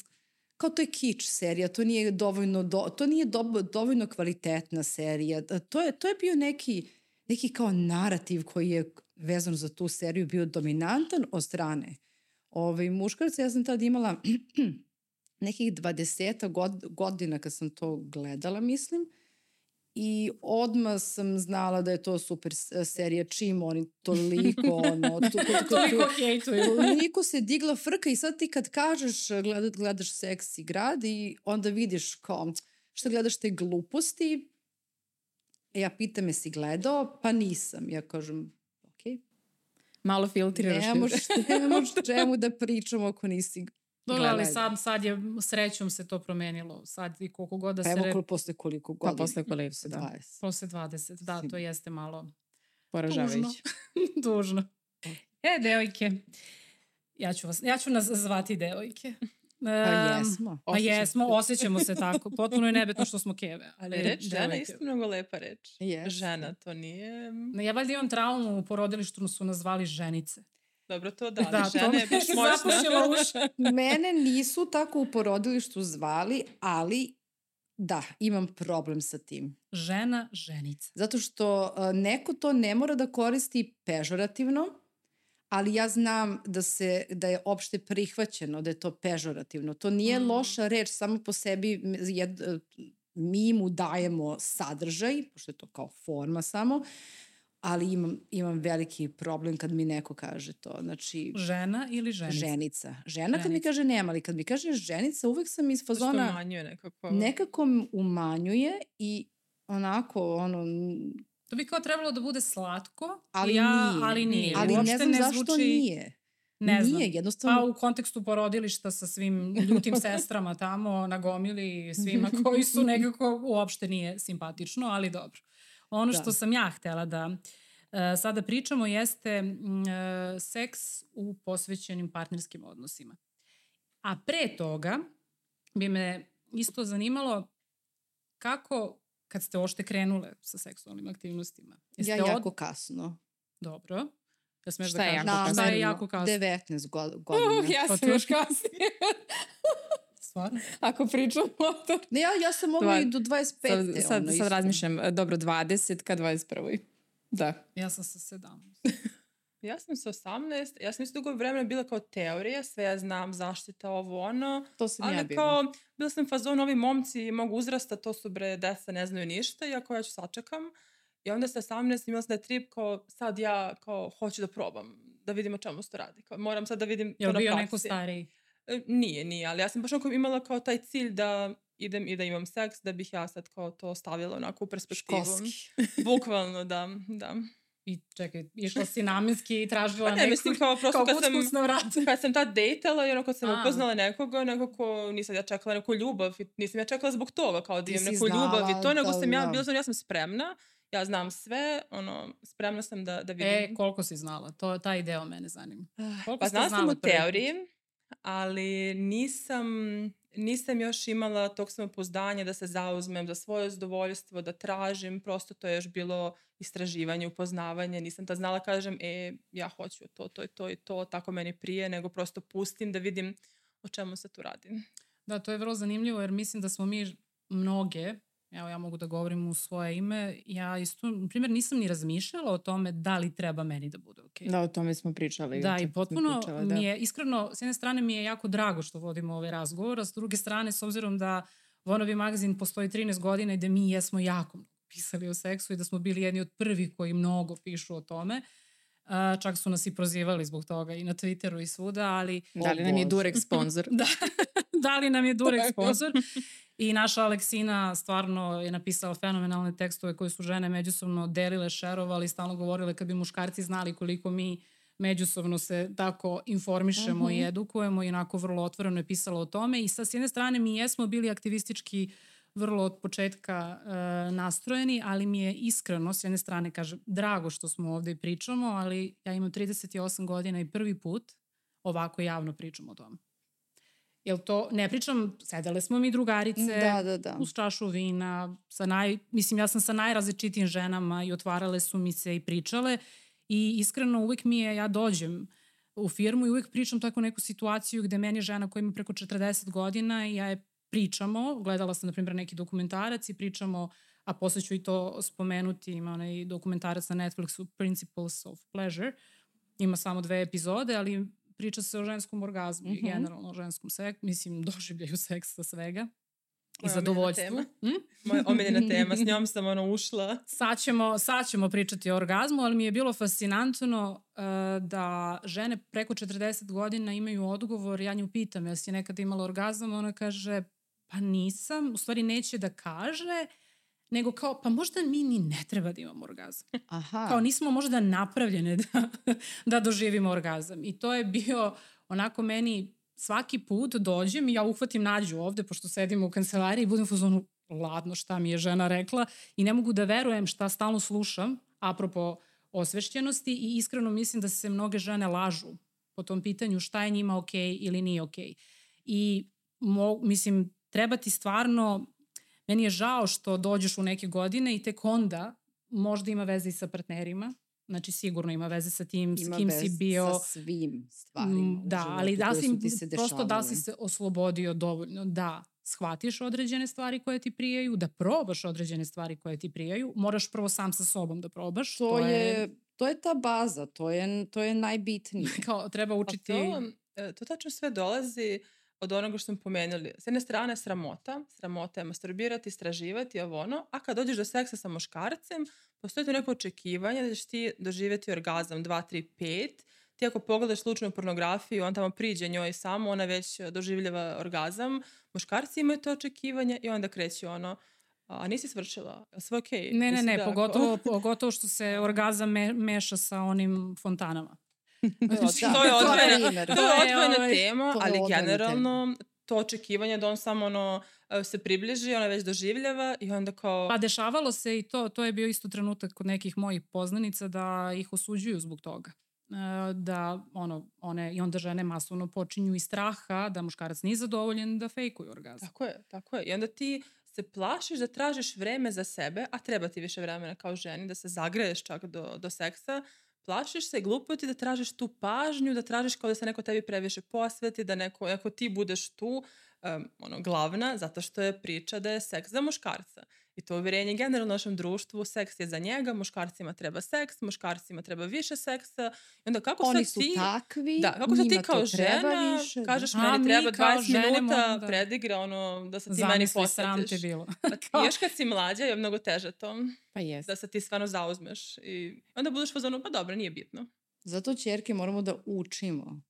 kao to je kič serija, to nije dovoljno, do, to nije do, dovoljno kvalitetna serija. To je, to je bio neki, neki kao narativ koji je vezan za tu seriju bio dominantan od strane Ove, ovaj, muškarca. Ja sam tad imala nekih 20 god, godina kad sam to gledala, mislim i odma sam znala da je to super serija čim oni toliko ono to, to, to, toliko hejtuju. Toliko se digla frka i sad ti kad kažeš gledaš, gledaš seksi grad i onda vidiš kao šta gledaš te gluposti? E, ja pitam je si gledao? Pa nisam. Ja kažem ok. Malo filtriraš ne možeš, ne možeš čemu da pričamo ako nisi Dobro, ali sad, sad je, srećom se to promenilo. Sad i koliko god da pa se... Pa evo posle koliko pa godina. Pa posle koliko, da. 20. Posle 20, da, to jeste malo... Poražavajuće. Tužno. Tužno. E, devojke, ja ću, vas, ja ću nas zvati devojke. Um, pa jesmo. Pa jesmo, osjećamo se tako. Potpuno je nebetno što smo keve. Ali reč žena je isto mnogo lepa reč. Yes. Žena, to nije... Ja valjda imam traumu u porodilištu, su nas zvali ženice. Dobro, to da, da žene je baš moćna. Mene nisu tako u porodilištu zvali, ali da, imam problem sa tim. Žena, ženica. Zato što uh, neko to ne mora da koristi pežorativno, ali ja znam da se da je opšte prihvaćeno da je to pežorativno. To nije mm. loša reč samo po sebi jed, mi mu dajemo sadržaj, pošto je to kao forma samo, ali imam, imam veliki problem kad mi neko kaže to. Znači, Žena ili ženica? Ženica. Žena ženica. kad mi kaže nema, ali kad mi kaže ženica, uvek sam iz fazona... Što umanjuje nekako. Nekako umanjuje i onako, ono... To bi kao trebalo da bude slatko, ali ja, nije. ali nije. Ali Uopšte ne znam ne zašto zvuči... nije. Ne znam. Nije, jednostavno... Pa u kontekstu porodilišta sa svim ljutim sestrama tamo na gomili svima koji su nekako uopšte nije simpatično, ali dobro. Ono da. što sam ja htela da uh, sada pričamo jeste uh, seks u posvećenim partnerskim odnosima. A pre toga bi me isto zanimalo kako, kad ste ošte krenule sa seksualnim aktivnostima. Jeste ja jako od... kasno. Dobro. Ja smeš da kažem. Na, šta je jako kasno? 19 godina. Uh, ja sam još kasnije. Stvarno? Ako pričamo o to. Ne, ja, ja sam mogla i do 25. Sad, sad, ono, sad razmišljam, e, dobro, 20 ka 21. Da. Ja sam sa 17. ja sam sa 18. Ja sam isto dugo vremena bila kao teorija, sve ja znam, zaštita, ovo, ono. To sam ali ja bila. kao, bila sam fazon, ovi momci mogu uzrasta, to su bre, deca ne znaju ništa, iako ja ću sačekam. I onda sa 18 imala sam da je trip kao, sad ja kao, hoću da probam, da vidim o čemu se to radi. Kao, moram sad da vidim to na praksi. Je bio neko stariji? E, nije, nije, ali ja sam baš onako imala kao taj cilj da idem i da imam seks, da bih ja sad kao to stavila onako u perspektivu. Školski. Bukvalno, da, da. I čekaj, išla si namenski i tražila pa ne, neku, mislim kao prosto kao kad sam, na vrat. kad sam tad dejtala i ono kad sam A. upoznala nekoga, nekako nisam ja čekala neku ljubav i nisam ja čekala zbog toga kao da imam neku ljubav i to, nego sam ja, da. bila sam, ja sam spremna, ja znam sve, ono, spremna sam da, da vidim. E, koliko si znala? To, taj deo mene zanima. Ah, koliko pa znala sam u teoriji, ali nisam, nisam još imala tog samopouzdanja da se zauzmem za svoje zadovoljstvo, da tražim, prosto to je još bilo istraživanje, upoznavanje, nisam ta znala kažem, e, ja hoću to, to i to i to, tako meni prije, nego prosto pustim da vidim o čemu se tu radi. Da, to je vrlo zanimljivo jer mislim da smo mi mnoge evo ja mogu da govorim u svoje ime, ja isto, na primjer, nisam ni razmišljala o tome da li treba meni da bude okej. Okay. Da, o tome smo pričali. Da, i potpuno pričala, da. mi je, iskreno, s jedne strane mi je jako drago što vodimo ovaj razgovor, a s druge strane, s obzirom da Vonovi magazin postoji 13 godina i da mi jesmo jako pisali o seksu i da smo bili jedni od prvih koji mnogo pišu o tome, Uh, čak su nas i prozivali zbog toga i na Twitteru i svuda, ali... Da li nam je Durek sponsor? da, da li nam je Durek sponsor? I naša Aleksina stvarno je napisala fenomenalne tekstove koje su žene međusobno delile, šerovali, stalno govorile kad bi muškarci znali koliko mi međusobno se tako informišemo uh -huh. i mhm. edukujemo i onako vrlo otvoreno je pisala o tome i sa s jedne strane mi jesmo bili aktivistički vrlo od početka uh, nastrojeni, ali mi je iskreno, s jedne strane kažem, drago što smo ovde i pričamo, ali ja imam 38 godina i prvi put ovako javno pričam o tome. Jel to, ne pričam, sedele smo mi drugarice da, da, da. uz čašu vina, sa naj, mislim ja sam sa najrazličitim ženama i otvarale su mi se i pričale i iskreno uvek mi je, ja dođem u firmu i uvek pričam tako neku situaciju gde meni žena koja ima preko 40 godina i ja je pričamo, gledala sam na primjer neki dokumentarac i pričamo, a posle ću i to spomenuti, ima onaj dokumentarac na Netflixu Principles of Pleasure, ima samo dve epizode, ali priča se o ženskom orgazmu mm -hmm. i mhm. generalno o ženskom seksu, mislim doživljaju seksa svega i zadovoljstvu. Hm? Moja omiljena tema, s njom sam ono ušla. Sad ćemo, sad ćemo pričati o orgazmu, ali mi je bilo fascinantno uh, da žene preko 40 godina imaju odgovor, ja nju pitam, jesi nekada imala orgazam, ona kaže, pa nisam, u stvari neće da kaže, nego kao, pa možda mi ni ne treba da imamo orgazam. Aha. Kao nismo možda napravljene da, da doživimo orgazam. I to je bio onako meni svaki put dođem i ja uhvatim nađu ovde, pošto sedimo u kancelariji i budem u fazonu, ladno šta mi je žena rekla i ne mogu da verujem šta stalno slušam, apropo osvešćenosti i iskreno mislim da se mnoge žene lažu po tom pitanju šta je njima okej okay ili nije okej. Okay. I mo, mislim, treba ti stvarno Meni je žao što dođeš u neke godine i tek onda možda ima veze i sa partnerima, Znači sigurno ima veze sa tim ima s kim si bio. Ima sa svim stvarima. Da, ali da si, prosto da si se oslobodio dovoljno da shvatiš određene stvari koje ti prijaju, da probaš određene stvari koje ti prijaju. Moraš prvo sam sa sobom da probaš. To, to je, je, to je ta baza, to je, to je najbitnije. Kao, treba učiti... A to, e, to tačno sve dolazi od onoga što smo pomenuli. S jedne strane sramota, sramota je masturbirati, istraživati, ovo ono, a kad dođeš do seksa sa muškarcem, postoji to neko očekivanje da ćeš ti doživjeti orgazam 2, 3, 5, ti ako pogledaš slučajnu pornografiju, on tamo priđe njoj samo, ona već doživljava orgazam, muškarci imaju to očekivanje i onda kreće ono, a nisi svršila, sve okej? Okay? Ne, ne, ne, da, pogotovo, pogotovo što se orgazam me, meša sa onim fontanama. Znači, da, to je odvojena, to je odvojena ovaj, tema, ali generalno to očekivanje da on samo ono e, se približi, ona već doživljava i onda kao... Pa dešavalo se i to, to je bio isto trenutak kod nekih mojih poznanica da ih osuđuju zbog toga e, da ono, one, i onda žene masovno počinju iz straha da muškarac nije zadovoljen da fejkuju orgazam. Tako je, tako je. I onda ti se plašiš da tražiš vreme za sebe, a treba ti više vremena kao ženi da se zagreješ čak do, do seksa, plašiš se, glupo ti da tražiš tu pažnju, da tražiš kao da se neko tebi previše posveti, da neko, ako ti budeš tu, um, ono, glavna, zato što je priča da je seks za muškarca. I to uvjerenje generalno u našem društvu, seks je za njega, muškarcima treba seks, muškarcima treba više seksa. I onda kako Oni sad su takvi, da, kako sad ti kao žena više, da. kažeš da. meni treba 20 minuta da... predigre ono da se ti Zamisli, meni posvetiš. sram te bilo. A još kad si mlađa je mnogo teže to. Pa jest. Da se ti stvarno zauzmeš. I onda budeš fazonu, pa dobro, nije bitno. Zato čerke moramo da učimo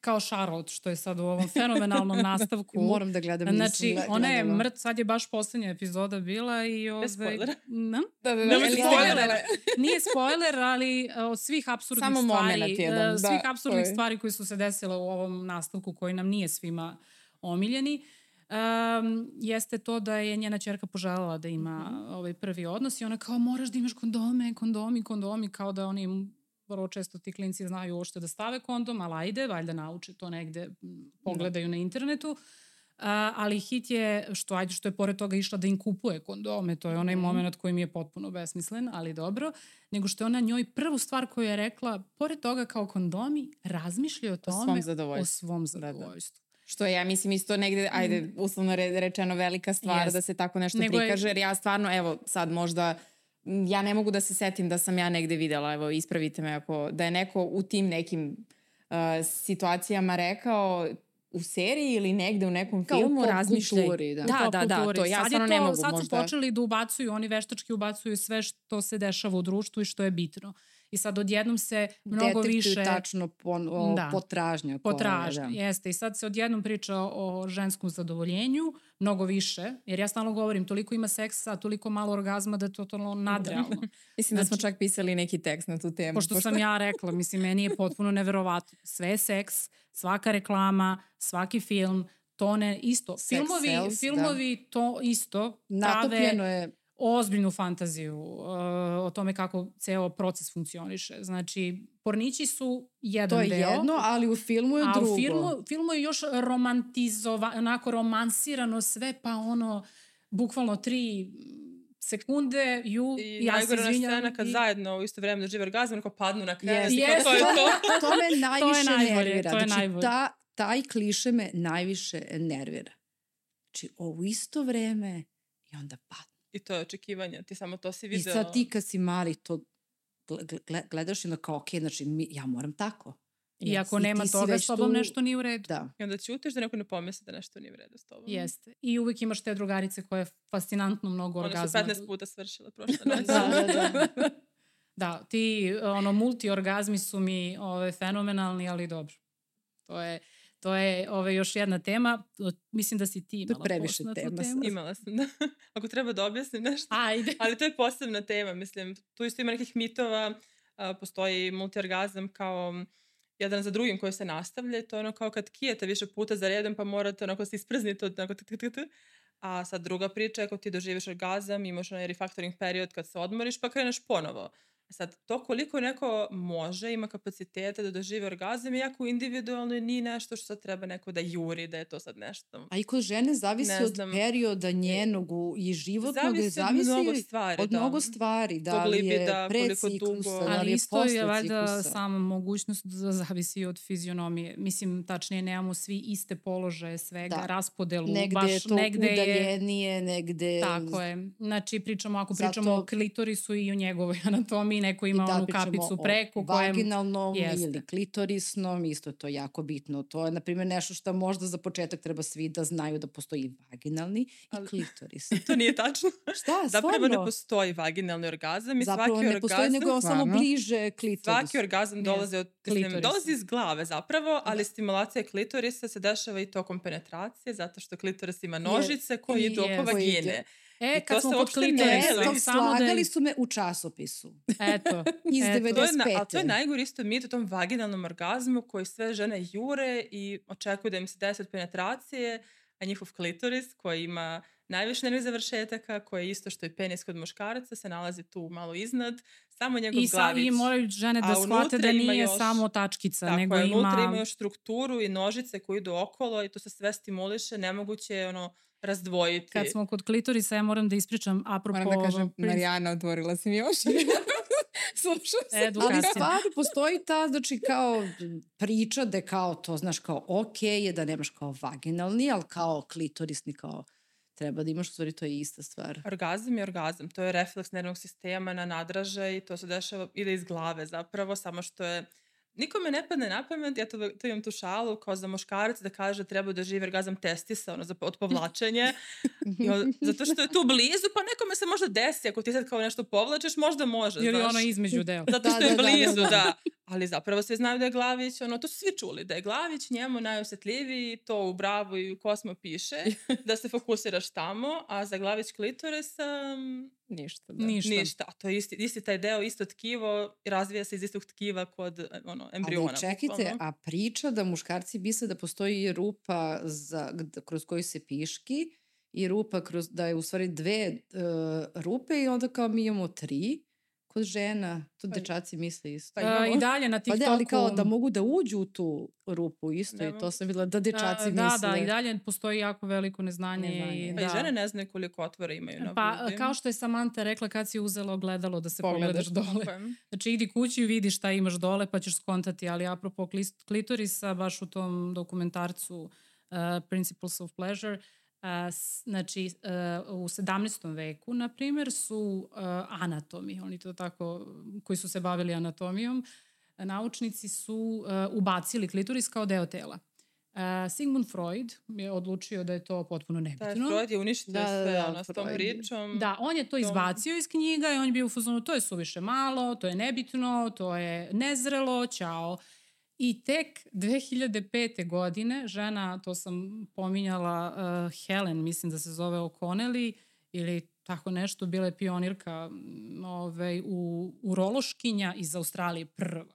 kao Charlotte, što je sad u ovom fenomenalnom nastavku. Moram da gledam. Znači, ona je mrt, sad je baš poslednja epizoda bila i... Ove, Bez spoilera. Na? Da, da, da. Nije spoiler, nije spoiler, ali e, od svih absurdnih Samo stvari, jedan, da, svih absurdnih koji. stvari koji su se desile u ovom nastavku, koji nam nije svima omiljeni, um, jeste to da je njena čerka poželjala da ima mm -hmm. ovaj prvi odnos i ona kao moraš da imaš kondome, kondomi, kondomi, kao da oni vrlo često ti klinci znaju uopšte da stave kondom, ali ajde, valjda nauče to negde, pogledaju da. na internetu. Uh, ali hit je, što ajde, što je pored toga išla da im kupuje kondome, to je onaj mm. moment koji mi je potpuno besmislen, ali dobro, nego što je ona njoj prvu stvar koju je rekla, pored toga kao kondomi, razmišlja o tome, o svom zadovoljstvu. O svom zadovoljstvu. Da, da. Što je, ja mislim, isto negde, ajde, mm. uslovno rečeno velika stvar yes. da se tako nešto Nego prikaže, jer ja stvarno, evo, sad možda ja ne mogu da se setim da sam ja negde videla, evo, ispravite me ako, da je neko u tim nekim uh, situacijama rekao u seriji ili negde u nekom Kao filmu razmišljaj. Kulturi, da. Da, da, da, to ja stvarno ne mogu sad možda. Sad su počeli da ubacuju, oni veštački ubacuju sve što se dešava u društvu i što je bitno. I sad odjednom se mnogo Detektuju više... tačno pon, o, da. potražnja. Potražnja, da. jeste. I sad se odjednom priča o ženskom zadovoljenju, mnogo više, jer ja stalno govorim, toliko ima seksa, toliko malo orgazma da je to totalno nadrealno. mislim znači, da smo znači- čak pisali neki tekst na tu temu. Pošto, pošto sam ja rekla, mislim, meni je potpuno neverovatno. Sve je seks, svaka reklama, svaki film, to ne isto. Sex filmovi, sales, da. filmovi da. to isto. Natopljeno je ozbiljnu fantaziju uh, o tome kako ceo proces funkcioniše. Znači, pornići su jedan deo. To je deo, jedno, ali u filmu je a drugo. A u filmu, filmu je još romantizovano, onako romansirano sve, pa ono, bukvalno tri sekunde, ju, I ja se izvinjam. I scena kad i... zajedno u isto vreme dožive orgazm, neko padnu na krevet yes. yes. to je to. to me najviše to je najbolje, nervira. To je znači, najbolje. ta, taj kliše me najviše nervira. Znači, u isto vreme i onda padnu I to je očekivanje, ti samo to si video. I sad ti kad si mali to gledaš i onda kao, ok, znači mi, ja moram tako. I ako I nema toga s tobom tu... nešto nije u redu. Da. I onda ćutiš da neko ne pomisli da nešto nije u redu s tobom. Jeste. I uvek imaš te drugarice koje fascinantno mnogo One orgazma. One su 15 puta svršile prošle noći. da, da, da. da, ti ono, multiorgazmi su mi ove, fenomenalni, ali dobro. To je, To je ove, još jedna tema. Mislim da si ti imala to previše tema. Temu. Imala sam, da. Ako treba da objasnim nešto. Ajde. Ali to je posebna tema. Mislim, tu isto ima nekih mitova. Postoji multiorgazam kao jedan za drugim koji se nastavlja. To je ono kao kad kijete više puta za redom pa morate onako se isprzniti od onako A sad druga priča je ako ti doživiš orgazam, imaš onaj refactoring period kad se odmoriš pa kreneš ponovo. Sad, to koliko neko može, ima kapacitete da dožive orgazam, jako individualno i nije nešto što sad treba neko da juri, da je to sad nešto. A i kod žene zavisi od perioda njenog i životnog, zavisi, zavisi od mnogo stvari. Od da. mnogo stvari, da li je da, pre ciklusa, da li je isto je valjda sama mogućnost da zavisi od fizionomije. Mislim, tačnije, nemamo svi iste položaje svega, da. raspodelu. Negde baš, je to negde udaljenije, je, negde... Tako je. Znači, pričamo, ako pričamo Zato... o klitorisu i o njegovoj anatomiji, neko ima da, onu kapicu preko. Kojem... Vaginalnom jeste. ili klitorisnom, isto to jako bitno. To je, na primjer, nešto što možda za početak treba svi da znaju da postoji vaginalni i klitoris. to nije tačno. Šta, Zapravo ne postoji vaginalni orgazam i Zapravo svaki ne postoji, orgazam... nego samo bliže klitorisu. Svaki orgazam dolazi od Mislim, dolazi iz glave zapravo, ali da. stimulacija klitorisa se dešava i tokom penetracije, zato što klitoris ima nožice koje idu oko vagine. E, I kad smo kod klitorisa, slagali su me u časopisu. Eto. Iz eto. 95. To je, na, a to je najgori isto mit o tom vaginalnom orgazmu koji sve žene jure i očekuju da im se desi od penetracije, a njihov klitoris koji ima najviše nervnih završetaka, koji je isto što je penis kod muškaraca, se nalazi tu malo iznad, samo njegov I sa, glavić. I moraju žene da shvate da nije još, samo tačkica, tako nego je, ima... unutra ima još strukturu i nožice koje idu okolo i to se sve stimuliše, nemoguće je ono razdvojiti. Kad smo kod klitorisa, ja moram da ispričam apropo... Moram da kažem, Marijana, otvorila si mi još. Slušam se. Ali stvari postoji ta, znači kao priča da kao to, znaš, kao ok je da nemaš kao vaginalni, ali kao klitorisni, kao treba da imaš, u stvari to je ista stvar. Orgazam je orgazam, to je refleks nervnog sistema na nadražaj, to se dešava, ide iz glave zapravo, samo što je Nikome ne padne na pamet, ja to, to imam tu šalu, kao za muškarac da kaže treba da živi orgazam testisa, ono, za, od povlačenja. zato što je tu blizu, pa nekome se možda desi, ako ti sad kao nešto povlačeš, možda može, Ili znaš. ono između deo. Zato da, što da, je da, blizu, da, da, da. Ali zapravo svi znaju da je Glavić, ono, to su svi čuli, da je Glavić njemu najosetljiviji, to u Bravo i u Kosmo piše, da se fokusiraš tamo, a za Glavić klitorisa Ništa, da. Ništa. Ništa. A to je isti, isti taj deo, isto tkivo, razvija se iz istog tkiva kod ono, embriona. Ali čekajte, a priča da muškarci misle da postoji rupa za, kroz koju se piški i rupa kroz, da je u stvari dve uh, rupe i onda kao mi imamo tri kod žena, to pa, dečaci misle isto. Pa imamo, I dalje na TikToku. Pa da, ali kao da mogu da uđu u tu rupu isto da, i to sam videla da dečaci da, misle. Da, da, i dalje postoji jako veliko neznanje. neznanje. I, da. Pa i žene ne znaju koliko otvora imaju na Pa grudi. kao što je Samantha rekla kad si uzela ogledalo da se pogledaš, pogledaš dole. Okay. Znači idi kući i vidi šta imaš dole pa ćeš skontati, ali apropo klitorisa baš u tom dokumentarcu Principles of Pleasure, Uh, znači, uh, u 17. veku, na primjer, su uh, anatomi, oni to tako, koji su se bavili anatomijom, naučnici su uh, ubacili klitoris kao deo tela. Uh, Sigmund Freud je odlučio da je to potpuno nebitno. Da, Freud je uništio da, sve da, ono, s tom pričom. Da, on je to tom... izbacio iz knjiga i on je bio u fuzonu, to je suviše malo, to je nebitno, to je nezrelo, čao. I tek 2005. godine žena, to sam pominjala, uh, Helen, mislim da se zove O'Connelly, ili tako nešto, bila je pionirka ovaj, u, urološkinja iz Australije prva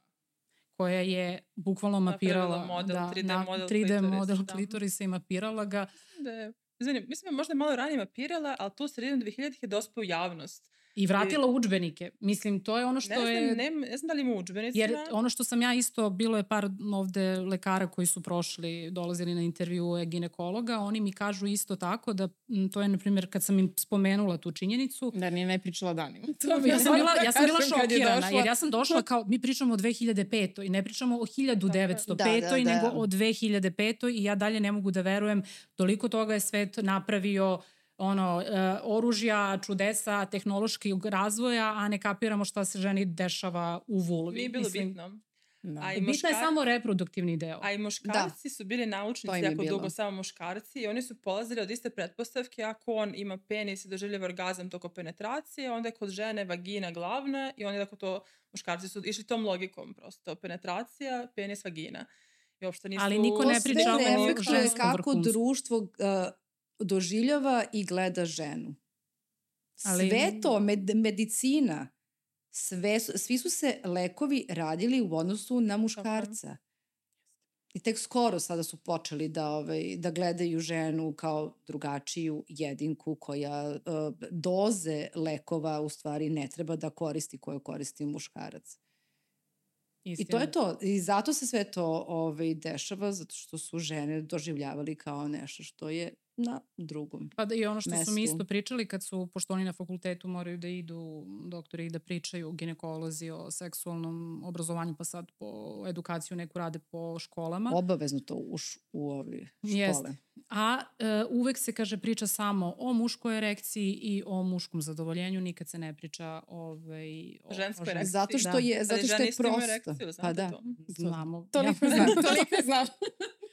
koja je bukvalno mapirala model, da, 3D na, model 3D klitoris, model da. klitorisa i mapirala ga. Da je, izvinim, mislim da možda malo ranije mapirala, ali tu sredinom 2000-ih je dospao u javnost. I vratila učbenike. Mislim, to je ono što ne znam, je... Ne, ne znam da li ima učbenici. Jer ono što sam ja isto, bilo je par ovde lekara koji su prošli, dolazili na intervju ginekologa, oni mi kažu isto tako da to je, na primjer, kad sam im spomenula tu činjenicu... Da nije ne pričala danima. To ja sam bila, ja sam bila šokirana, jer ja sam došla kao, mi pričamo o 2005. i ne pričamo o 1905. Da, da, da. nego o 2005. i ja dalje ne mogu da verujem, toliko toga je svet napravio ono, e, oružja, čudesa, tehnološkog razvoja, a ne kapiramo šta se ženi dešava u vulvi. Nije bilo Mislim, bitno. Da. A i Bitno muškar... je samo reproduktivni deo. A i muškarci da. su bili naučnici jako bilo. dugo, samo muškarci i oni su polazili od iste pretpostavke ako on ima penis i doživljava orgazam toko penetracije, onda je kod žene vagina glavna i oni tako to, muškarci su išli tom logikom prosto, penetracija, penis, vagina. I uopšte nisu... Ali niko ne priča o ženskom kako društvo uh, doživljava i gleda ženu. Ali... Sve to, med, medicina, sve, svi su se lekovi radili u odnosu na muškarca. I tek skoro sada su počeli da, ovaj, da gledaju ženu kao drugačiju jedinku koja uh, doze lekova u stvari ne treba da koristi koje koristi muškarac. Istina. I to je to. I zato se sve to ovaj, dešava, zato što su žene doživljavali kao nešto što je na drugom Pa da, i ono što mestu. su mi isto pričali kad su, pošto oni na fakultetu moraju da idu doktori i da pričaju ginekolozi o seksualnom obrazovanju, pa sad po edukaciju neku rade po školama. Obavezno to u, u ovi škole. Jeste. A e, uvek se, kaže, priča samo o muškoj erekciji i o muškom zadovoljenju, nikad se ne priča ovaj, o, ženskoj erekciji. Zato što je, da. zato što je prosto. Erekciju, pa da. To. Znamo. Toliko znam, toliko znam.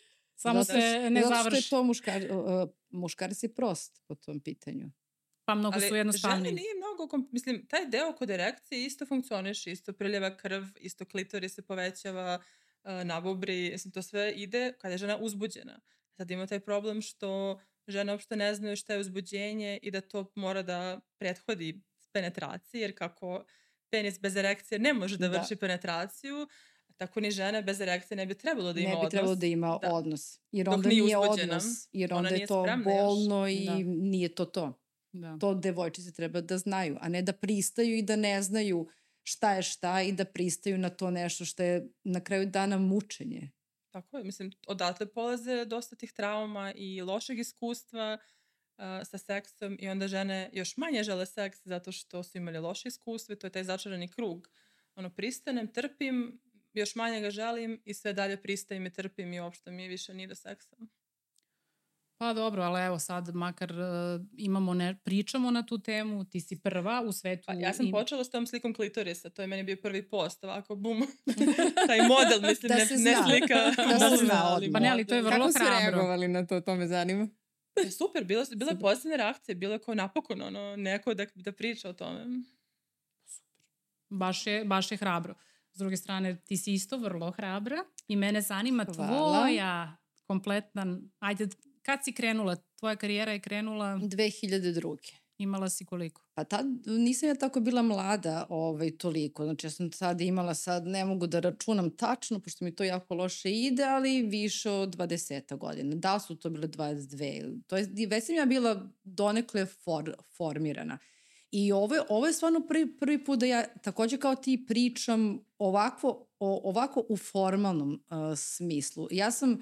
Samo zato, se ne zato završi. Zato što je to muškar, uh, muškarac je prost po tom pitanju. Pa mnogo Ali su jednostavni. žene nije mnogo, mislim, taj deo kod erekcije isto funkcioniš, isto priljeva krv, isto klitori se povećava, uh, nabubri, mislim, to sve ide kada je žena uzbuđena. Sad ima taj problem što žene uopšte ne znaju šta je uzbuđenje i da to mora da prethodi penetraciji, jer kako penis bez erekcije ne može da, da. vrši penetraciju, Tako ni žena bez erekcije ne bi trebalo da ima odnos. Ne bi trebalo da ima da. odnos. Jer onda nije, nije odnos. Jer onda je to bolno još. i da. nije to to. Da. To devojčice treba da znaju, a ne da pristaju i da ne znaju šta je šta i da pristaju na to nešto što je na kraju dana mučenje. Tako je, mislim, odatle polaze dosta tih trauma i lošeg iskustva uh, sa seksom i onda žene još manje žele seks zato što su imali loše iskustva to je taj začarani krug. Ono, pristanem, trpim, još manje ga želim i sve dalje pristajem i trpim i uopšte mi više nije do seksa. Pa dobro, ali evo sad makar uh, imamo ne, pričamo na tu temu, ti si prva u svetu. Pa ja sam im... počela s tom slikom klitorisa, to je meni bio prvi post, ovako bum, taj model, mislim, da ne, ne slika. da se zna, ali Pa ne, ali to je vrlo Kako hrabro. Kako su reagovali na to, to me zanima. E, super, bilo, bila je pozitivne reakcije, bilo je kao napokon ono, neko da, da priča o tome. Super. Baš je, baš je hrabro. S druge strane, ti si isto vrlo hrabra i mene zanima Hvala. tvoja kompletna, ajde, kad si krenula? Tvoja karijera je krenula... 2002. Imala si koliko? Pa tad nisam ja tako bila mlada ovaj, toliko. Znači ja sam sad imala, sad ne mogu da računam tačno, pošto mi to jako loše ide, ali više od 20 godina. Da su to bile 22. To je, već sam ja bila donekle for, formirana. I ovo, ovo je stvarno prvi, prvi put da ja takođe kao ti pričam ovako, o, ovako u formalnom uh, smislu. Ja sam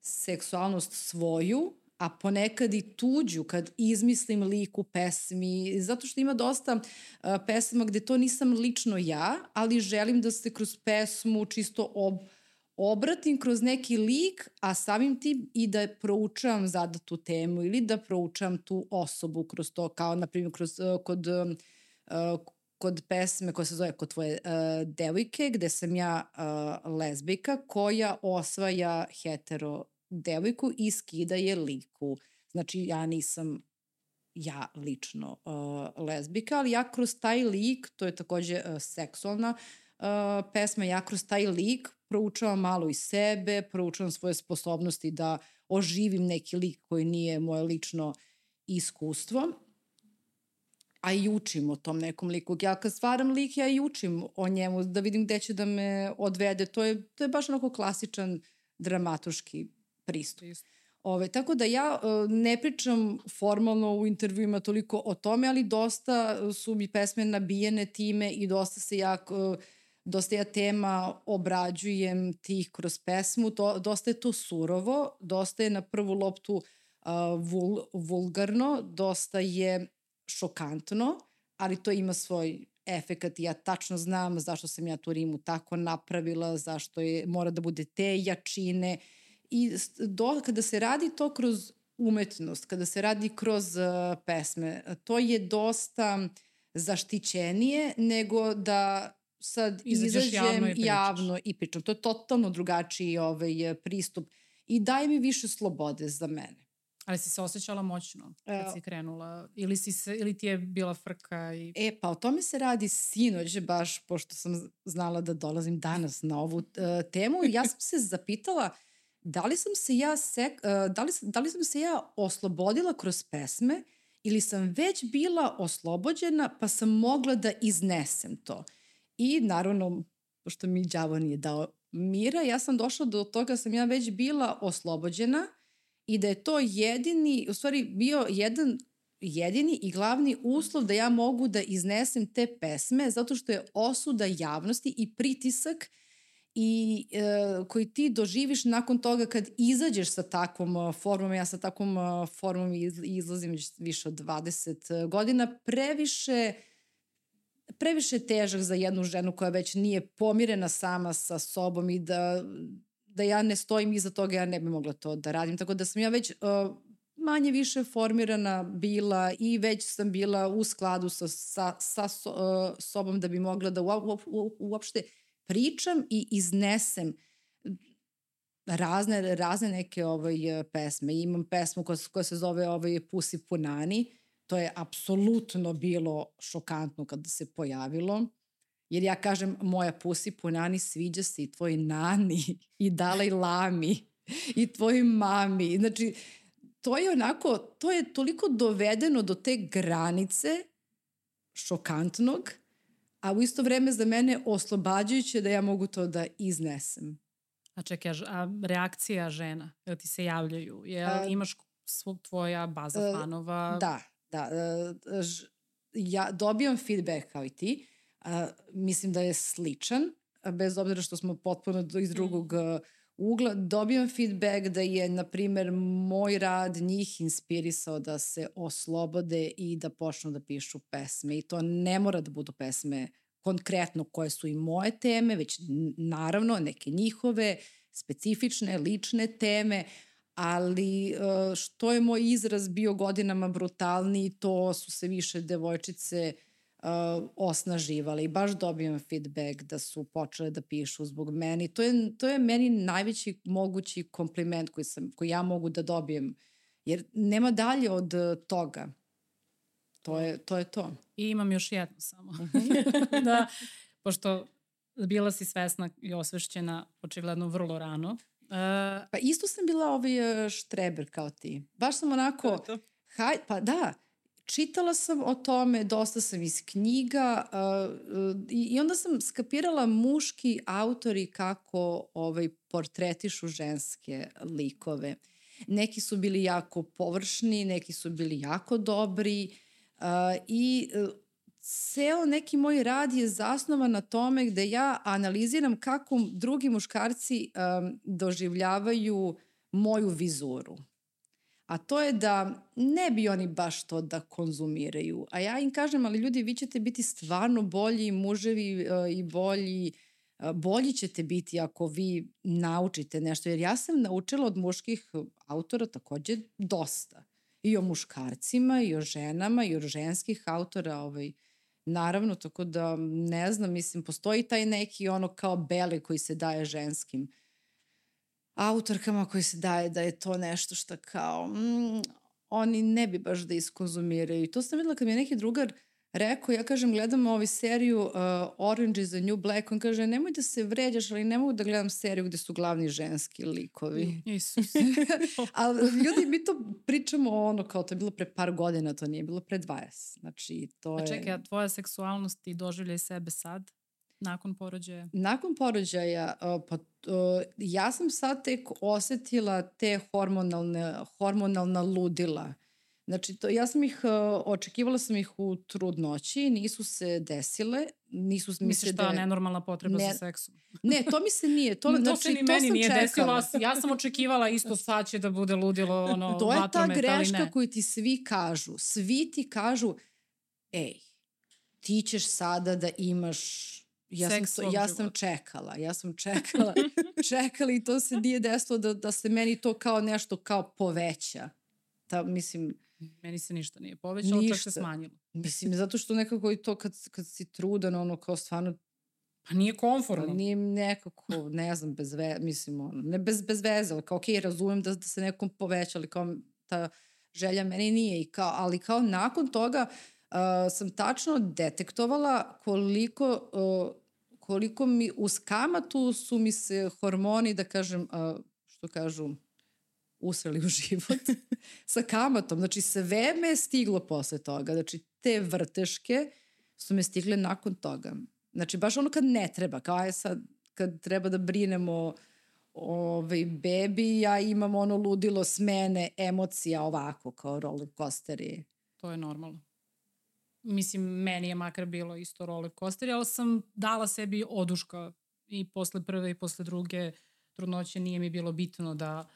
seksualnost svoju, a ponekad i tuđu kad izmislim lik u pesmi, zato što ima dosta uh, pesma gde to nisam lično ja, ali želim da se kroz pesmu čisto ob, obratim kroz neki lik, a samim tim i da proučavam zadatu temu ili da proučavam tu osobu kroz to, kao na primjer kroz, uh, kod, uh, kod pesme koja se zove Kod tvoje devojke, gde sam ja lezbika koja osvaja hetero devojku i skida je liku. Znači ja nisam ja lično uh, lezbika, ali ja kroz taj lik, to je takođe uh, seksualna uh, pesma, ja kroz taj lik proučavam malo i sebe, proučavam svoje sposobnosti da oživim neki lik koji nije moje lično iskustvo, a i učim o tom nekom liku. Ja kad stvaram lik, ja i učim o njemu, da vidim gde će da me odvede. To je, to je baš onako klasičan dramatuški pristup. Ove, tako da ja e, ne pričam formalno u intervjuima toliko o tome, ali dosta su mi pesme nabijene time i dosta se ja, dosta ja tema obrađujem tih kroz pesmu. To, dosta je to surovo, dosta je na prvu loptu uh, vul, vulgarno, dosta je šokantno, ali to ima svoj efekat i ja tačno znam zašto sam ja tu rimu tako napravila, zašto je, mora da bude te jačine i do, kada se radi to kroz umetnost, kada se radi kroz uh, pesme, to je dosta zaštićenije nego da sad Izađeš izađem javno i, javno i pričam. To je totalno drugačiji ovaj, pristup i daje mi više slobode za mene. Ali si se osjećala moćno kad si krenula? Ili, si se, ili ti je bila frka? I... E, pa o tome se radi sinoć, baš pošto sam znala da dolazim danas na ovu uh, temu. Ja sam se zapitala da li sam se ja, sek, uh, da, li, da li sam se ja oslobodila kroz pesme ili sam već bila oslobođena pa sam mogla da iznesem to. I naravno, pošto mi đavo nije dao mira, ja sam došla do toga da sam ja već bila oslobođena i da je to jedini, u stvari bio jedan jedini i glavni uslov da ja mogu da iznesem te pesme zato što je osuda javnosti i pritisak i e, koji ti doživiš nakon toga kad izađeš sa takvom e, formom, ja sa takvom e, formom iz, izlazim više od 20 godina, previše previše težak za jednu ženu koja već nije pomirena sama sa sobom i da da ja ne stojim iza toga, ja ne bi mogla to da radim. Tako da sam ja već uh, manje više formirana bila i već sam bila u skladu sa, sa, sa so, uh, sobom da bi mogla da uopšte pričam i iznesem razne, razne neke ovaj, pesme. Imam pesmu koja, koja se zove ovaj, Pusi Punani. To je apsolutno bilo šokantno kada se pojavilo. Jer ja kažem, moja pusi punani sviđa se i tvoj nani i dalaj lami i tvoj mami. Znači, to je onako, to je toliko dovedeno do te granice šokantnog, a u isto vreme za mene oslobađajuće da ja mogu to da iznesem. A čekaj, a reakcija žena, jel ti se javljaju? Jel a, imaš svog tvoja baza a, fanova? Da, da. A, ž, ja dobijam feedback kao i ti a, mislim da je sličan, bez obzira što smo potpuno iz mm. drugog mm. ugla. Dobijam feedback da je, na primer, moj rad njih inspirisao da se oslobode i da počnu da pišu pesme. I to ne mora da budu pesme konkretno koje su i moje teme, već naravno neke njihove specifične, lične teme, ali što je moj izraz bio godinama brutalniji, to su se više devojčice uh, uh, osnaživali. Baš dobijem feedback da su počele da pišu zbog meni. To je, to je meni najveći mogući kompliment koji, sam, koji ja mogu da dobijem. Jer nema dalje od toga. To je to. Je to. I imam još jedno samo. Mhm. da, pošto bila si svesna i osvešćena očigledno vrlo rano. Uh, pa isto sam bila ovaj štreber kao ti. Baš sam onako... To to. Haj, pa da, čitala sam o tome, dosta sam iz knjiga uh, i, i onda sam skapirala muški autori kako ovaj, portretišu ženske likove. Neki su bili jako površni, neki su bili jako dobri uh, i uh, ceo neki moj rad je zasnovan na tome gde ja analiziram kako drugi muškarci um, doživljavaju moju vizuru a to je da ne bi oni baš to da konzumiraju. A ja im kažem, ali ljudi, vi ćete biti stvarno bolji muževi uh, i bolji bolji ćete biti ako vi naučite nešto. Jer ja sam naučila od muških autora takođe dosta. I o muškarcima, i o ženama, i o ženskih autora. Ovaj, naravno, tako da ne znam, mislim, postoji taj neki ono kao beli koji se daje ženskim autorkama koji se daje da je to nešto što kao mm, oni ne bi baš da iskonzumiraju. I to sam videla kad mi je neki drugar rekao, ja kažem, gledam ovu seriju uh, Orange is the New Black, on kaže, nemoj da se vređaš, ali ne mogu da gledam seriju gde su glavni ženski likovi. Isus. ali ljudi, mi to pričamo ono, kao to je bilo pre par godina, to nije bilo pre 20. Znači, to je... A čekaj, a tvoja seksualnost i doživljaj sebe sad? Nakon porođaja? Nakon porođaja, pa ja sam sad tek osetila te hormonalne, hormonalna ludila. Znači, to, ja sam ih, očekivala sam ih u trudnoći, nisu se desile, nisu mi Misliš se... šta, de... nenormalna potreba ne, za seksom? Ne, to mi se nije. To, to znači, se ni to meni nije čekala. desilo. Ja sam očekivala isto sad će da bude ludilo ono, To je ta greška koju ti svi kažu. Svi ti kažu, ej, ti ćeš sada da imaš ja sam, to, ja sam čekala, ja sam čekala, čekala i to se nije desilo da, da se meni to kao nešto kao poveća. Ta, mislim, Meni se ništa nije povećalo, ništa. čak se smanjilo. Mislim, zato što nekako i to kad, kad si trudan, ono kao stvarno Pa nije konforno. Pa nije nekako, ne znam, bez ve, mislim, ono, ne bez, bez veze, ali kao, okej, okay, razumem da, da se nekom poveća, ali kao ta želja meni nije, i kao, ali kao nakon toga uh, sam tačno detektovala koliko uh, koliko mi uz kamatu su mi se hormoni, da kažem, a, što kažu, usreli u život sa kamatom. Znači, sve me je stiglo posle toga. Znači, te vrteške su me stigle nakon toga. Znači, baš ono kad ne treba, kao je sad, kad treba da brinemo ovaj, bebi, ja imam ono ludilo smene emocija ovako, kao roller coasteri. To je normalno mislim, meni je makar bilo isto roller coaster, ali sam dala sebi oduška i posle prve i posle druge trudnoće nije mi bilo bitno da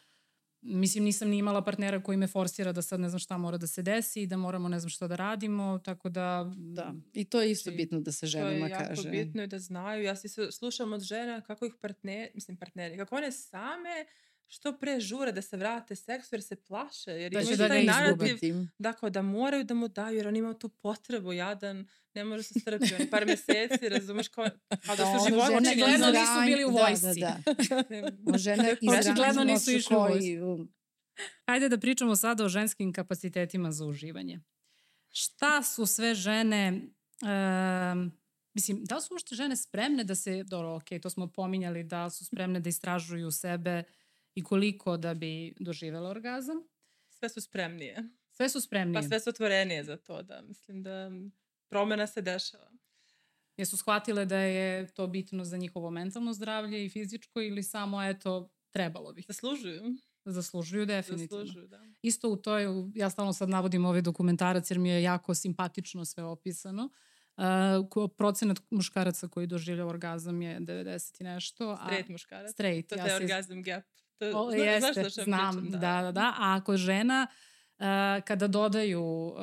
Mislim, nisam ni imala partnera koji me forsira da sad ne znam šta mora da se desi i da moramo ne znam šta da radimo, tako da... Da, i to je isto bitno da se ženama kaže. To je jako bitno i da znaju. Ja se slušam od žena kako ih partner, mislim partneri, kako one same što pre žure da se vrate seksu jer se plaše. Jer da će da ga narativ, dakle, da moraju da mu daju jer on ima tu potrebu, jadan, ne može se strpiti, on par meseci, razumeš, kao, kao da, da su život. Očigledno nisu bili u vojsci. Da, da, da. žene Očigledno nisu išli u vojsci. Hajde da pričamo sada o ženskim kapacitetima za uživanje. Šta su sve žene... Um, Mislim, da su ušte žene spremne da se, dobro, ok, to smo pominjali, da su spremne da istražuju sebe, i koliko da bi doživela orgazam. Sve su spremnije. Sve su spremnije. Pa sve su otvorenije za to, da. Mislim da promena se dešava. Jesu shvatile da je to bitno za njihovo mentalno zdravlje i fizičko ili samo, eto, trebalo bi? Zaslužuju. Zaslužuju definitivno. Zaslužuju, da. Isto u toj, ja stalno sad navodim ovaj dokumentarac jer mi je jako simpatično sve opisano. Uh, procenat muškaraca koji doživlja orgazam je 90 i nešto. Straight muškarac. Straight. To ja je orgazam gap. To, o, zna, jeste, znaš što znam, pričam, da. da, da, da. A ako žena Uh, kada dodaju uh,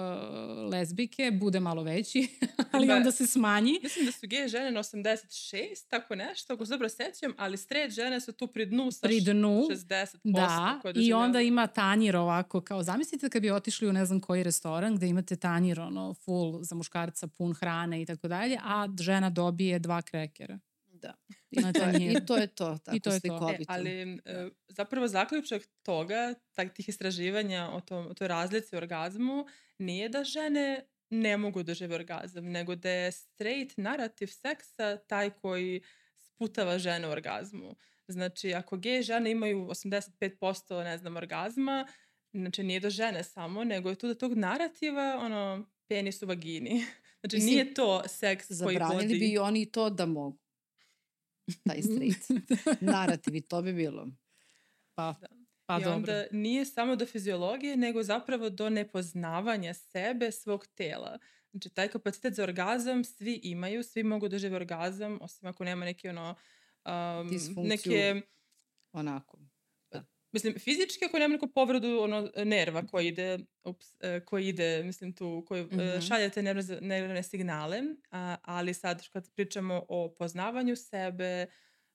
lezbike, bude malo veći, ali da, onda se smanji. Mislim da su gej žene na 86, tako nešto, ako se dobro sećam, ali straight žene su tu pri dnu sa pri dnu, 60%. Da, i onda ima tanjir ovako, kao zamislite kad bi otišli u ne znam koji restoran gde imate tanjir ono full za muškarca, pun hrane i tako dalje, a žena dobije dva krekera. Da. I to, je, I to je to, tako I to je to. E, ali da. zapravo zaključak toga, tak, tih istraživanja o, tom, o toj razlici u orgazmu, nije da žene ne mogu da žive orgazam, nego da je straight narativ seksa taj koji sputava žene u orgazmu. Znači, ako gej žene imaju 85% ne znam, orgazma, znači nije do žene samo, nego je tu da tog narativa, ono, penis u vagini. Znači, Mislim, nije to seks koji vodi... Zabranili bi i oni to da mogu taj straight. Narativ i to bi bilo. Pa, da. pa I dobro. onda nije samo do fiziologije, nego zapravo do nepoznavanja sebe, svog tela. Znači, taj kapacitet za orgazam svi imaju, svi mogu da žive orgazam, osim ako nema neke ono... Um, Disfunkciju. Neke, onako. Mislim, fizički ako nema neku povredu ono, nerva koji ide, ups, e, koji ide, mislim tu, koji mm -hmm. šalje te nervne, nervne signale, a, ali sad kad pričamo o poznavanju sebe,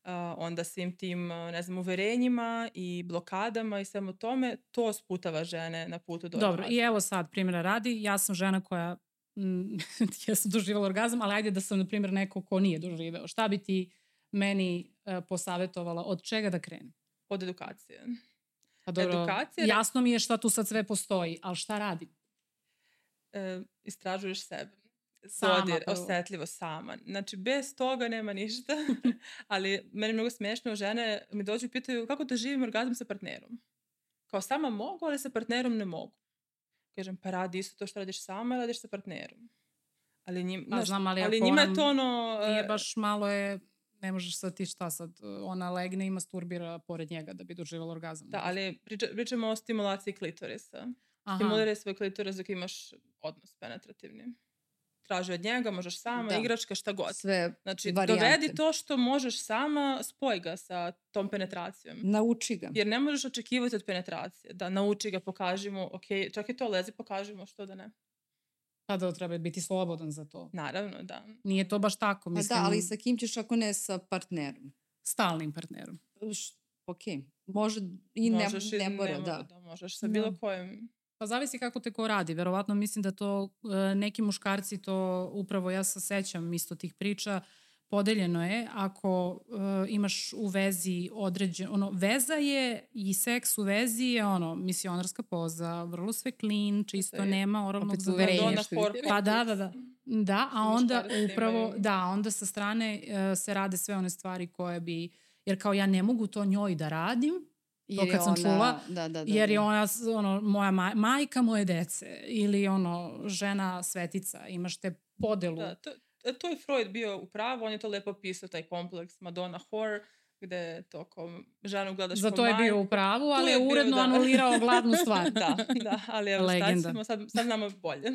a, onda svim tim, ne znam, uverenjima i blokadama i svemu tome, to sputava žene na putu do Dobro, i evo sad, primjera radi, ja sam žena koja ja sam doživala orgazam, ali ajde da sam, na primjer, neko ko nije doživeo. Šta bi ti meni uh, posavetovala, od čega da krenem? Od edukacije. Pa dobro, edukacija... jasno mi je šta tu sad sve postoji, ali šta radim? E, istražuješ sebe. Sama Dodir, prvo. osetljivo sama. Znači, bez toga nema ništa. ali meni je mnogo smiješno, žene mi dođu i pitaju kako da živim orgazam sa partnerom. Kao sama mogu, ali sa partnerom ne mogu. Kažem, pa radi isto to što radiš sama, radiš sa partnerom. Ali, njim, pa, znam, ali, ali njima je to ono... Nije baš malo je ne možeš sad ti šta sad, ona legne i masturbira pored njega da bi doživala orgazam. Da, ali priča, pričamo o stimulaciji klitorisa. Aha. Stimuliraj svoj klitoris dok imaš odnos penetrativni. Traži od njega, možeš sama, da. igračka, šta god. Sve Znači, varijante. dovedi to što možeš sama, spoj ga sa tom penetracijom. Nauči ga. Jer ne možeš očekivati od penetracije. Da nauči ga, pokažimo, ok, čak i to lezi, pokažimo što da ne. Pa da treba biti slobodan za to. Naravno, da. Nije to baš tako. Mislim... A da, ali sa kim ćeš ako ne sa partnerom? Stalnim partnerom. Š, ok. Može i ne, možeš ne, mora, da. da. Možeš sa bilo da. kojim. Pa zavisi kako te ko radi. Verovatno mislim da to e, neki muškarci to upravo ja se sećam isto tih priča podeljeno je ako uh, imaš u vezi određen, ono, veza je i seks u vezi je ono, misionarska poza, vrlo sve clean, čisto je, nema oralnog zaverenja. Pa da, da, da. Da, a onda upravo, da, onda sa strane uh, se rade sve one stvari koje bi, jer kao ja ne mogu to njoj da radim, to kad sam ona, čula, da, da, da, jer je da. ona ono, moja maj, majka moje dece ili ono žena svetica, imaš te podelu. Da, to, to je Freud bio u pravu, on je to lepo pisao, taj kompleks Madonna Whore, gde tokom ženu gledaš Za to je bio u pravu, ali je, je uredno bio, da. anulirao glavnu stvar. da, da, ali evo šta ćemo, sad, sad nama bolje.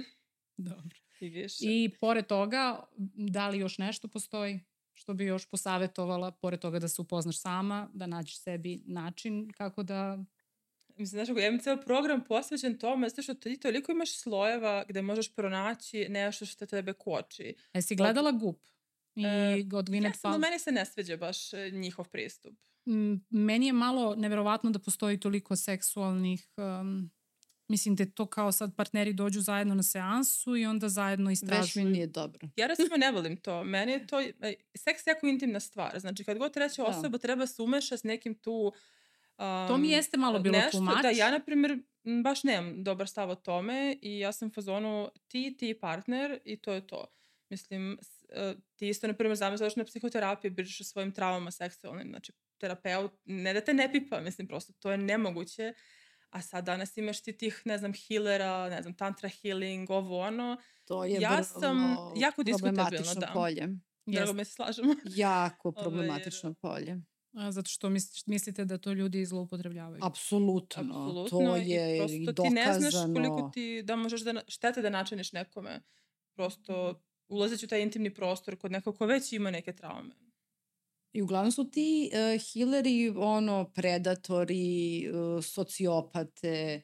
Dobro. I više. I pored toga, da li još nešto postoji što bi još posavetovala, pored toga da se upoznaš sama, da nađeš sebi način kako da Mislim, znaš, ja imam ceo program posvećen tome, zato što ti toliko imaš slojeva gde možeš pronaći nešto što tebe koči. Jesi gledala GUP? I e, od Gwyneth ja sam, meni se ne sveđa baš e, njihov pristup. Meni je malo neverovatno da postoji toliko seksualnih um, Mislim da je to kao sad partneri dođu zajedno na seansu i onda zajedno istražuju. Već mi nije dobro. Ja recimo ne volim to. Meni je to, e, seks je jako intimna stvar. Znači kad god treća da. osoba treba se umeša s nekim tu Um, to mi jeste malo bilo nešto, tumač. Da, ja na primjer baš nemam dobar stav o tome i ja sam fazonu ti, ti partner i to je to. Mislim, e, ti isto, na primjer, zamisliš na psihoterapiju, pričaš o svojim traumama seksualnim, znači terapeut, ne da te ne pipa, mislim, prosto to je nemoguće, a sad danas imaš ti tih, ne znam, healera, ne znam, tantra healing, ovo ono. To je ja sam jako diskutabilna, da. polje. Drago me se slažemo. Jako problematično polje. A, zato što mislite da to ljudi zloupotrebljavaju? Apsolutno. Apsolutno. To je i dokazano. ti ne znaš koliko ti da možeš da štete da načiniš nekome. Prosto ulazeći u taj intimni prostor kod nekog ko već ima neke traume. I uglavnom su ti uh, healeri, ono, predatori, uh, sociopate,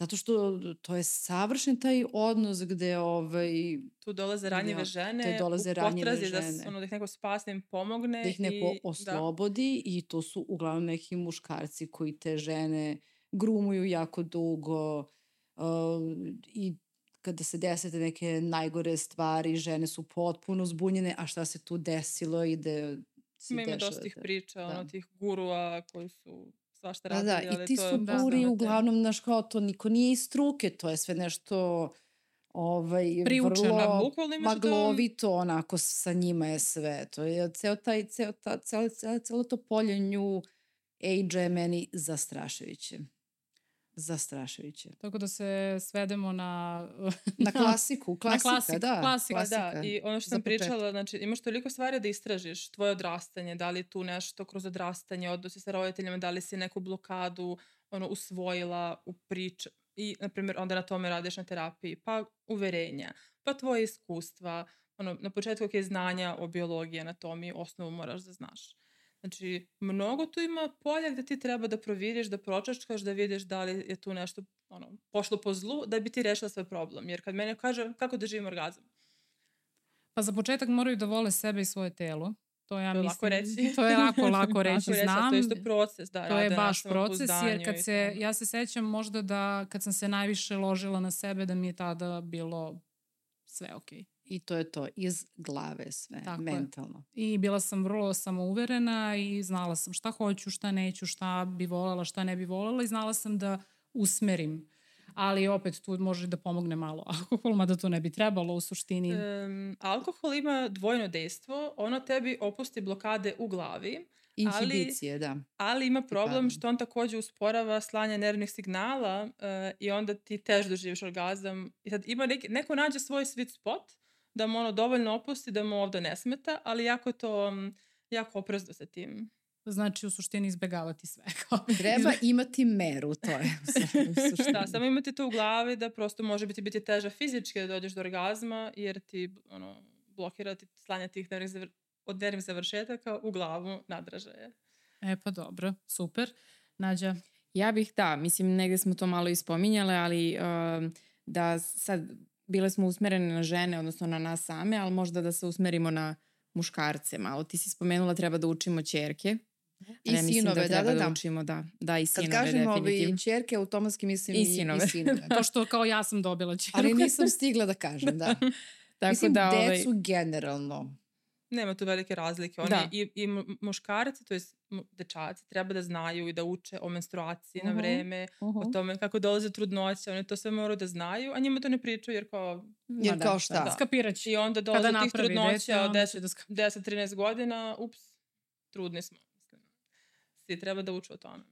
Zato što to je savršen taj odnos gde ovaj... Tu dolaze ranjive ja, žene, dolaze u potrazi da, ono, da ih neko spasne, im pomogne. Da ih neko i, da. oslobodi da. i to su uglavnom neki muškarci koji te žene grumuju jako dugo uh, i kada se desete neke najgore stvari, žene su potpuno zbunjene, a šta se tu desilo i da se Ima dosta tih priča, da. ono, tih gurua koji su svašta radi. Da, da, i ti su buri uglavnom, znaš, kao to niko nije iz struke, to je sve nešto ovaj, Priučeno, vrlo maglovito, to... onako sa njima je sve. To je ceo taj, ceo, ta, celo, celo, celo to polje nju je meni zastrašujuće zastrašujuće. Tako da se svedemo na... na klasiku, klasika, na klasik, da. Klasika, klasika. Da, i ono što sam pričala, znači imaš toliko stvari da istražiš, tvoje odrastanje, da li tu nešto kroz odrastanje, odnosi sa roditeljima, da li si neku blokadu ono, usvojila u prič i, na primjer, onda na tome radiš na terapiji, pa uverenja, pa tvoje iskustva, ono, na početku je znanja o biologiji, anatomiji, osnovu moraš da znaš. Znači, mnogo tu ima polja gde ti treba da providiš, da pročačkaš, da vidiš da li je tu nešto ono, pošlo po zlu, da bi ti rešila svoj problem. Jer kad mene kaže kako da živim orgazam, Pa za početak moraju da vole sebe i svoje telo. To ja To je mislim, lako reći. To je lako, lako reći, Lako reći, znam. To je isto proces, da, to je rade na baš proces, jer kad se, ja se sećam možda da kad sam se najviše ložila na sebe, da mi je tada bilo sve okej. I to je to, iz glave sve, Tako je. mentalno. I bila sam vrlo samouverena i znala sam šta hoću, šta neću, šta bi voljela, šta ne bi voljela i znala sam da usmerim. Ali opet tu može da pomogne malo alkohol, mada to ne bi trebalo u suštini. Um, alkohol ima dvojno dejstvo, ono tebi opusti blokade u glavi, Inhibicije, da. ali ima problem što on takođe usporava slanje nervnih signala uh, i onda ti teže doživiš orgazam. I sad ima neki, neko nađe svoj sweet spot da mu ono dovoljno opusti da mu ovde ne smeta, ali jako je to jako oprezno sa tim. Znači u suštini izbegavati sve. Treba imati meru, to je. u suštini. Da, samo imati to u glavi da prosto može biti biti teže fizički da dođeš do orgazma jer ti ono, blokira ti slanje tih nervnih zavr... od nervnih završetaka u glavu nadražaje. E pa dobro, super. Nađa, Ja bih, da, mislim, negde smo to malo ispominjale, ali um, da sad, bile smo usmerene na žene, odnosno na nas same, ali možda da se usmerimo na muškarce malo. Ti si spomenula treba da učimo čerke. I mislim sinove, da da, da, da. učimo, da. Da, i Kad sinove, kažem definitivno. ovi čerke, automatski mislim I i, sinove. i sinove. to što kao ja sam dobila čerku. Ali nisam stigla da kažem, da. Tako mislim, da, ovaj, decu generalno. Nema tu velike razlike. Oni Da. i, i mu- muškarci, to je dečaci, treba da znaju i da uče o menstruaciji na Mhm, vreme, o tome kako dolaze trudnoća, oni to sve moraju da znaju, a njima to ne pričaju jer kao... Jer da, kao šta šta? da. Skapirat će. I onda Kada dolaze tih napravi trudnoća od onda 10, će da ska... 10-13 godina, ups, trudni smo. Mislim. Svi treba da uče o tome.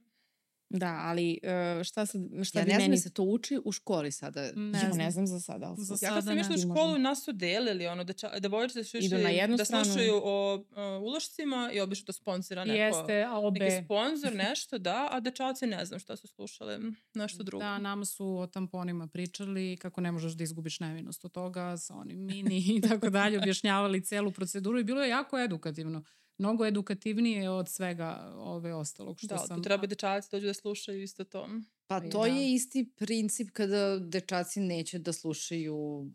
Da, ali uh, šta, sad, šta Ja bi ne znam meni... da se to uči u školi sada. Ne ja znam. ne znam za sada. Ali Za su- Ja kad sam išla u školu, nas su delili, ono, deča, devojčice su Idu išli na jednu da stranu. slušaju o uh, ulošcima i obično to sponsira neko, Jeste, a obe... neki sponsor, nešto, da, a dečaci ne znam šta su slušali, nešto drugo. Da, nama su o tamponima pričali, kako ne možeš da izgubiš nevinost od toga, sa onim mini i tako dalje, objašnjavali celu proceduru i bilo je jako edukativno. Mnogo edukativnije od svega ove ostalog što da, sam... tu treba dečaci dođu da slušaju isto to. Pa I to da. je isti princip kada dečaci neće da slušaju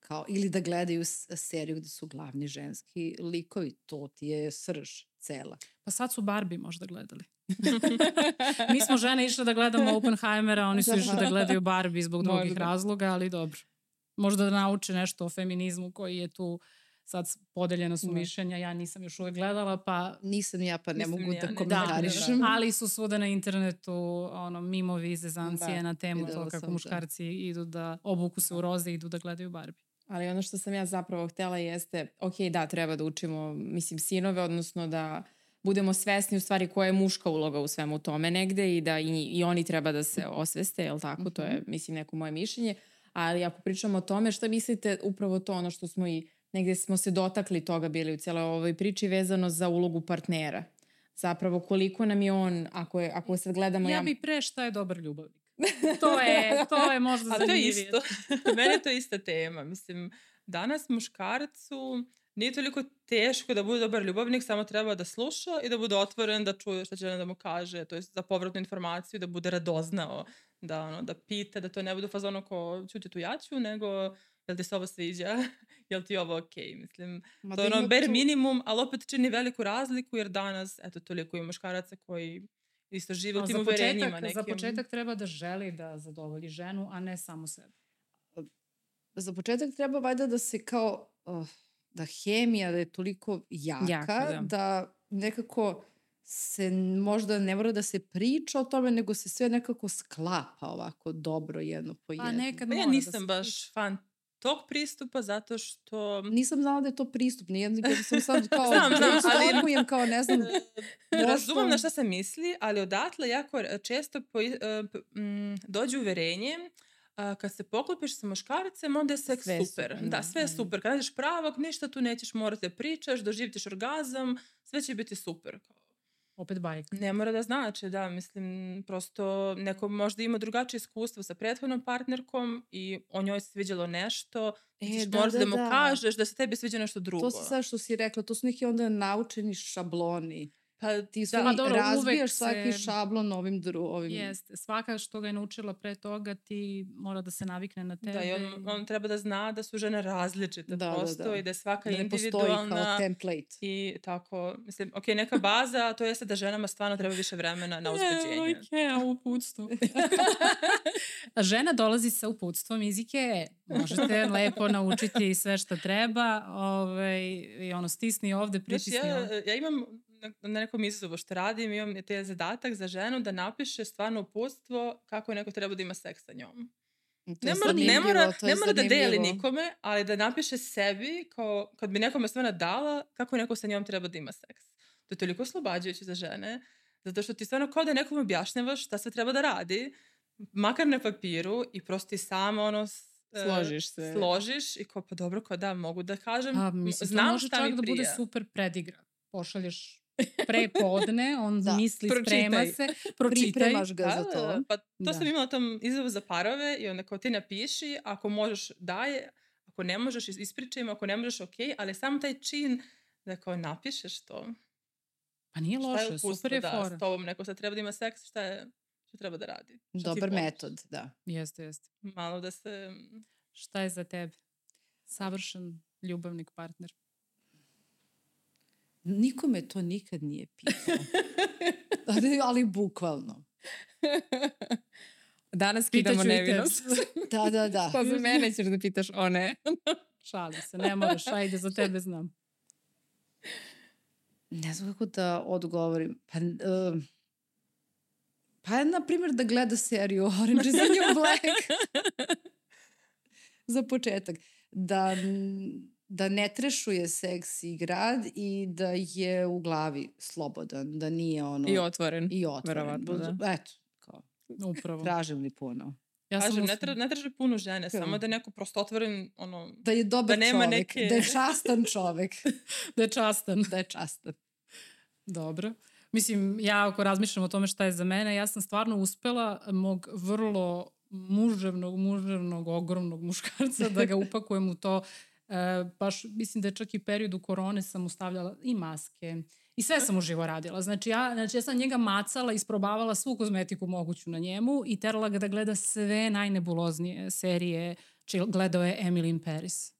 kao, ili da gledaju seriju gde su glavni ženski likovi. To ti je srž cela. Pa sad su Barbie možda gledali. Mi smo žene išle da gledamo Oppenheimera, oni su išli da gledaju Barbie zbog drugih razloga, ali dobro. Možda da nauče nešto o feminizmu koji je tu sad podeljena su Da. mišljenja, ja nisam još uvek gledala, pa Nisam ja pa ne mogu ja da ne- komentarišem. ali su svuda na internetu ono, mimovi iz zezancije Da, na temu to sam, kako da. muškarci idu da obuku se u roze i idu da gledaju Barbie. Ali ono što sam ja zapravo htela jeste, ok, da, treba da učimo, mislim, sinove, odnosno da budemo svesni u stvari koja je muška uloga u svemu tome negde i da i, i oni treba da se osveste, jel tako? To je, mislim, neko moje mišljenje. Ali ako pričamo o tome, šta mislite upravo to ono što smo i negde smo se dotakli toga bili u cijeloj ovoj priči vezano za ulogu partnera? Zapravo koliko nam je on, ako, je, ako sad gledamo... Ja bi pre šta je dobar ljubavnik. to je, to je možda A to je zanimljivije. isto. Meni je to ista tema. Mislim, danas muškarcu nije toliko teško da bude dobar ljubavnik, samo treba da sluša i da bude otvoren, da čuje šta će žena da mu kaže, to je za povratnu informaciju, da bude radoznao, da, ono, da pita, da to ne bude fazon ko ću ti tu ja ću, nego jel ti se ovo sviđa, jel ti ovo okej, mislim. Ma To da je ono bare tu- minimum, ali opet čini veliku razliku jer danas, eto, toliko i muškaraca koji isto žive u tim za uverenjima početak, nekim. za početak treba da želi da zadovolji ženu, a ne samo sebe. za početak treba valjda da se kao, uh, da hemija da je toliko jaka, Jaka, da. da nekako se možda ne mora da se priča o tome, nego se sve nekako sklapa ovako dobro jedno po jedno. Pa nekad Pa ja da nisam se baš fan tog pristupa zato što... Nisam znala da je to pristup, nijedno, jer sam sad kao, Znam, znam, ali- kao ne znam, Razumem na šta se misli, ali odatle jako često po, m, dođe uverenje a, kad se poklopiš sa muškarcem, onda je seks Sve super. super, Da, da. sve je Mm. super. Kad nađeš pravog, ništa tu nećeš morati da pričaš, doživitiš orgazam, sve će biti super. Opet bajka. Ne mora da znači, da, mislim, prosto neko možda ima drugačije iskustvo sa prethodnom partnerkom i o njoj se sviđalo nešto, e, da, možda da, da, mu da. kažeš da se tebi sviđa nešto drugo. To se sad što si rekla, to su neki onda naučeni šabloni. Pa ti da, pa dobro, razbijaš svaki se... šablon ovim drugim. Jeste, svaka što ga je naučila pre toga ti mora da se navikne na tebe. Da, i on, on treba da zna da su žene različite da, prosto da, da. i da je svaka da ne individualna. kao template. I tako, mislim, ok, neka baza, to jeste da ženama stvarno treba više vremena na uzbuđenje. ok, a uputstvo. Žena dolazi sa uputstvom iz Ike. Možete lepo naučiti sve što treba ovaj, i ono stisni ovde, pritisni Znaš, ja, ovde. Ja imam na nekom izazovu što radim, imam te zadatak za ženu da napiše stvarno uputstvo kako neko treba da ima seks sa njom. Ne mora, ne mora, ne mora da deli nikome, ali da napiše sebi kao kad bi nekome sve dala kako neko sa njom treba da ima seks. To je toliko oslobađajuće za žene, zato što ti stvarno kao da nekom objašnjavaš šta sve treba da radi, makar na papiru i prosto ti sama ono e, složiš se. Složiš i kao pa dobro, kao da mogu da kažem, A, mislim, znam to može šta čak mi da bude super predigra. Pošalješ pre podne, on da. misli, pročitaj. sprema se, pročitaj. Pripremaš ga da, za to. Da, pa to da. sam imala tom izjavu za parove i onda kao ti napiši, ako možeš daje, ako ne možeš ispričaj ako ne možeš ok, ali samo taj čin da kao napišeš to. Pa nije loše, je super je da, fora. S tobom neko sad treba da ima seks, šta je šta treba da radi. Šta Dobar metod, da. Jeste, jeste. Malo da se... Šta je za tebe? Savršen ljubavnik, partner. Nikome to nikad nije pitao. ali, ali bukvalno. Danas pitamo nevinost. da, da, da. Pa za mene ćeš da pitaš o ne. Šali se, ne moraš, ajde, za tebe znam. Ne znam kako da odgovorim. Pa, uh, pa na primjer da gleda seriju Orange is the New Black. za početak. Da da ne trešuje seks i grad i da je u glavi slobodan, da nije ono... I otvoren. I otvoren. Verovatno, da. Eto, kao. Upravo. Tražim li puno? Ja Kažem, ne, tra, ne traži puno žene, ja. samo da je neko prosto otvoren, ono... Da je dobar da nema čovek, neke... da je častan čovek. da je častan. da je častan. Dobro. Mislim, ja ako razmišljam o tome šta je za mene, ja sam stvarno uspela mog vrlo muževnog, muževnog, ogromnog muškarca da ga upakujem u to E, baš mislim da je čak i periodu korone sam ustavljala i maske i sve sam uživo radila. Znači ja, znači ja sam njega macala, isprobavala svu kozmetiku moguću na njemu i terala ga da gleda sve najnebuloznije serije. Znači gledao je Emily in Paris.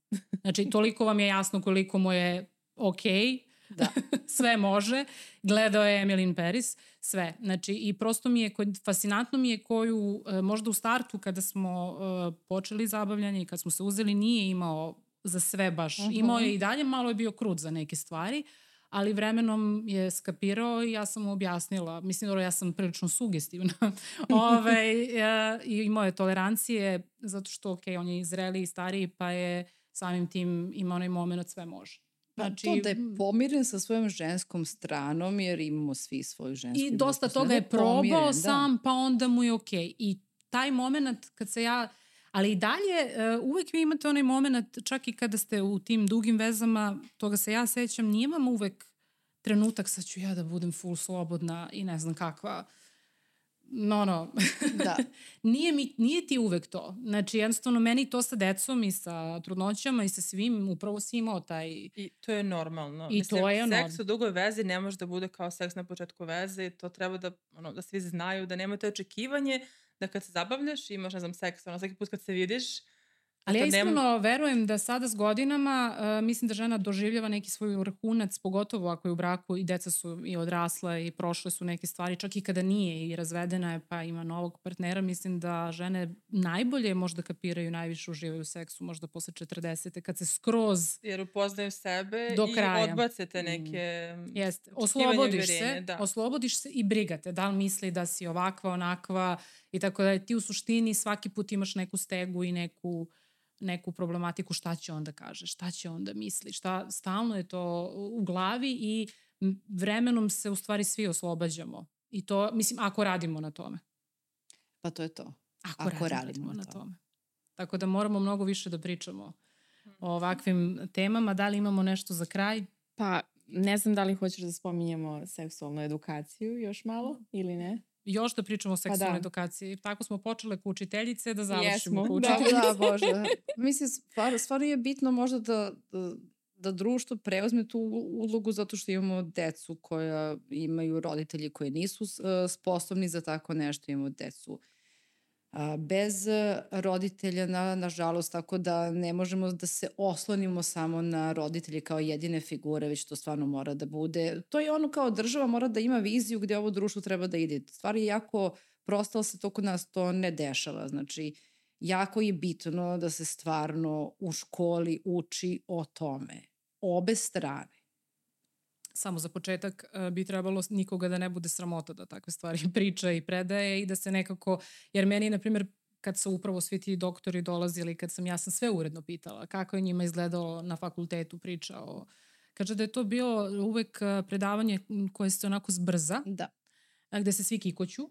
Znači toliko vam je jasno koliko mu je okej, okay, da. sve može. Gledao je Emily in Paris, sve. Znači, i prosto mi je, fascinantno mi je koju, e, možda u startu kada smo uh, počeli zabavljanje i kad smo se uzeli, nije imao za sve baš. Uh -huh. Imao je i dalje, malo je bio krut za neke stvari, ali vremenom je skapirao i ja sam mu objasnila. Mislim, da ja sam prilično sugestivna. Ove, ja, I imao je tolerancije, zato što, ok, on je zreli i stariji, pa je samim tim imao onaj moment sve može. Pa znači, to da je pomiren sa svojom ženskom stranom, jer imamo svi svoju žensku I dosta toga je probao pomiren, da. sam, da. pa onda mu je okej. Okay. I taj moment kad se ja Ali i dalje uh, uvek vi imate onaj moment, čak i kada ste u tim dugim vezama, toga se ja sećam, nije vam uvek trenutak sad ću ja da budem full slobodna i ne znam kakva no, no. Da. nije, mi, nije ti uvek to. Znači, jednostavno, meni to sa decom i sa trudnoćama i sa svim, upravo si imao taj... I to je normalno. I Mislim, to je normalno. Seks u dugoj vezi ne može da bude kao seks na početku veze. To treba da, ono, da svi znaju, da nema to očekivanje da kad se zabavljaš i imaš, ne znam, seks, ono, svaki put kad se vidiš, Ali ja iskreno nema... verujem da sada s godinama uh, mislim da žena doživljava neki svoj vrhunac, pogotovo ako je u braku i deca su i odrasla i prošle su neke stvari, čak i kada nije i razvedena je pa ima novog partnera, mislim da žene najbolje možda kapiraju, najviše uživaju u seksu, možda posle 40. kad se skroz... Jer upoznaju sebe do kraja. i odbace te mm. neke mm. Jeste. Oslobodiš se, da. oslobodiš se i brigate. Da li misli da si ovakva, onakva i tako da ti u suštini svaki put imaš neku stegu i neku neku problematiku, šta će onda kaže, šta će onda misli, šta, stalno je to u glavi i vremenom se u stvari svi oslobađamo. I to, mislim, ako radimo na tome. Pa to je to. Ako, ako radimo, radimo na tome. tome. Tako da moramo mnogo više da pričamo o ovakvim temama. Da li imamo nešto za kraj? Pa, ne znam da li hoćeš da spominjemo seksualnu edukaciju još malo ili ne? Još da pričamo o pa seksualnoj pa da. edukaciji. Tako smo počele kao učiteljice da završimo Jesmo. kao učiteljice. Da, da, Bože. Mislim, stvar, stvarno je bitno možda da, da, da društvo preuzme tu ulogu zato što imamo decu koja imaju roditelji koji nisu sposobni za tako nešto. Imamo decu bez roditelja, na, nažalost, tako da ne možemo da se oslonimo samo na roditelje kao jedine figure, već to stvarno mora da bude. To je ono kao država mora da ima viziju gde ovo društvo treba da ide. Stvar je jako prosta, ali se to kod nas to ne dešava. Znači, jako je bitno da se stvarno u školi uči o tome. Obe strane samo za početak uh, bi trebalo nikoga da ne bude sramota da takve stvari priča i predaje i da se nekako, jer meni, na primjer, kad su upravo svi ti doktori dolazili, kad sam ja sam sve uredno pitala kako je njima izgledalo na fakultetu priča o... Kaže da je to bilo uvek e, predavanje koje se onako zbrza, da. gde se svi kikoću,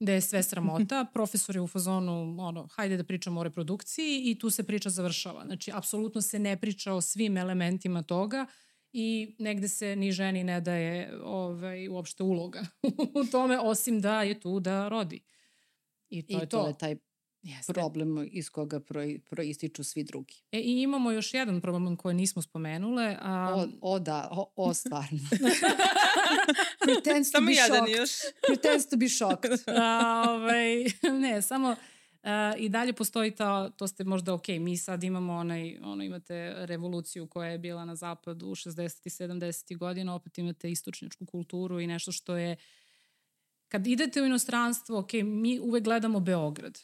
gde je sve sramota, profesor je u fazonu, ono, hajde da pričamo o reprodukciji i tu se priča završava. Znači, apsolutno se ne priča o svim elementima toga, i negde se ni ženi ne daje ovaj, uopšte uloga u tome, osim da je tu da rodi. I to I je to. to je taj Jeste. problem iz koga pro, proističu svi drugi. E, I imamo još jedan problem koji nismo spomenule. A... O, o da, o, o stvarno. Pretends to be shocked. Još. Pretends to be shocked. a, ovaj, ne, samo Uh, I dalje postoji ta, to ste možda ok, mi sad imamo onaj, ono imate revoluciju koja je bila na zapadu u 60. i 70. godina, opet imate istočnjačku kulturu i nešto što je, kad idete u inostranstvo, ok, mi uvek gledamo Beograd,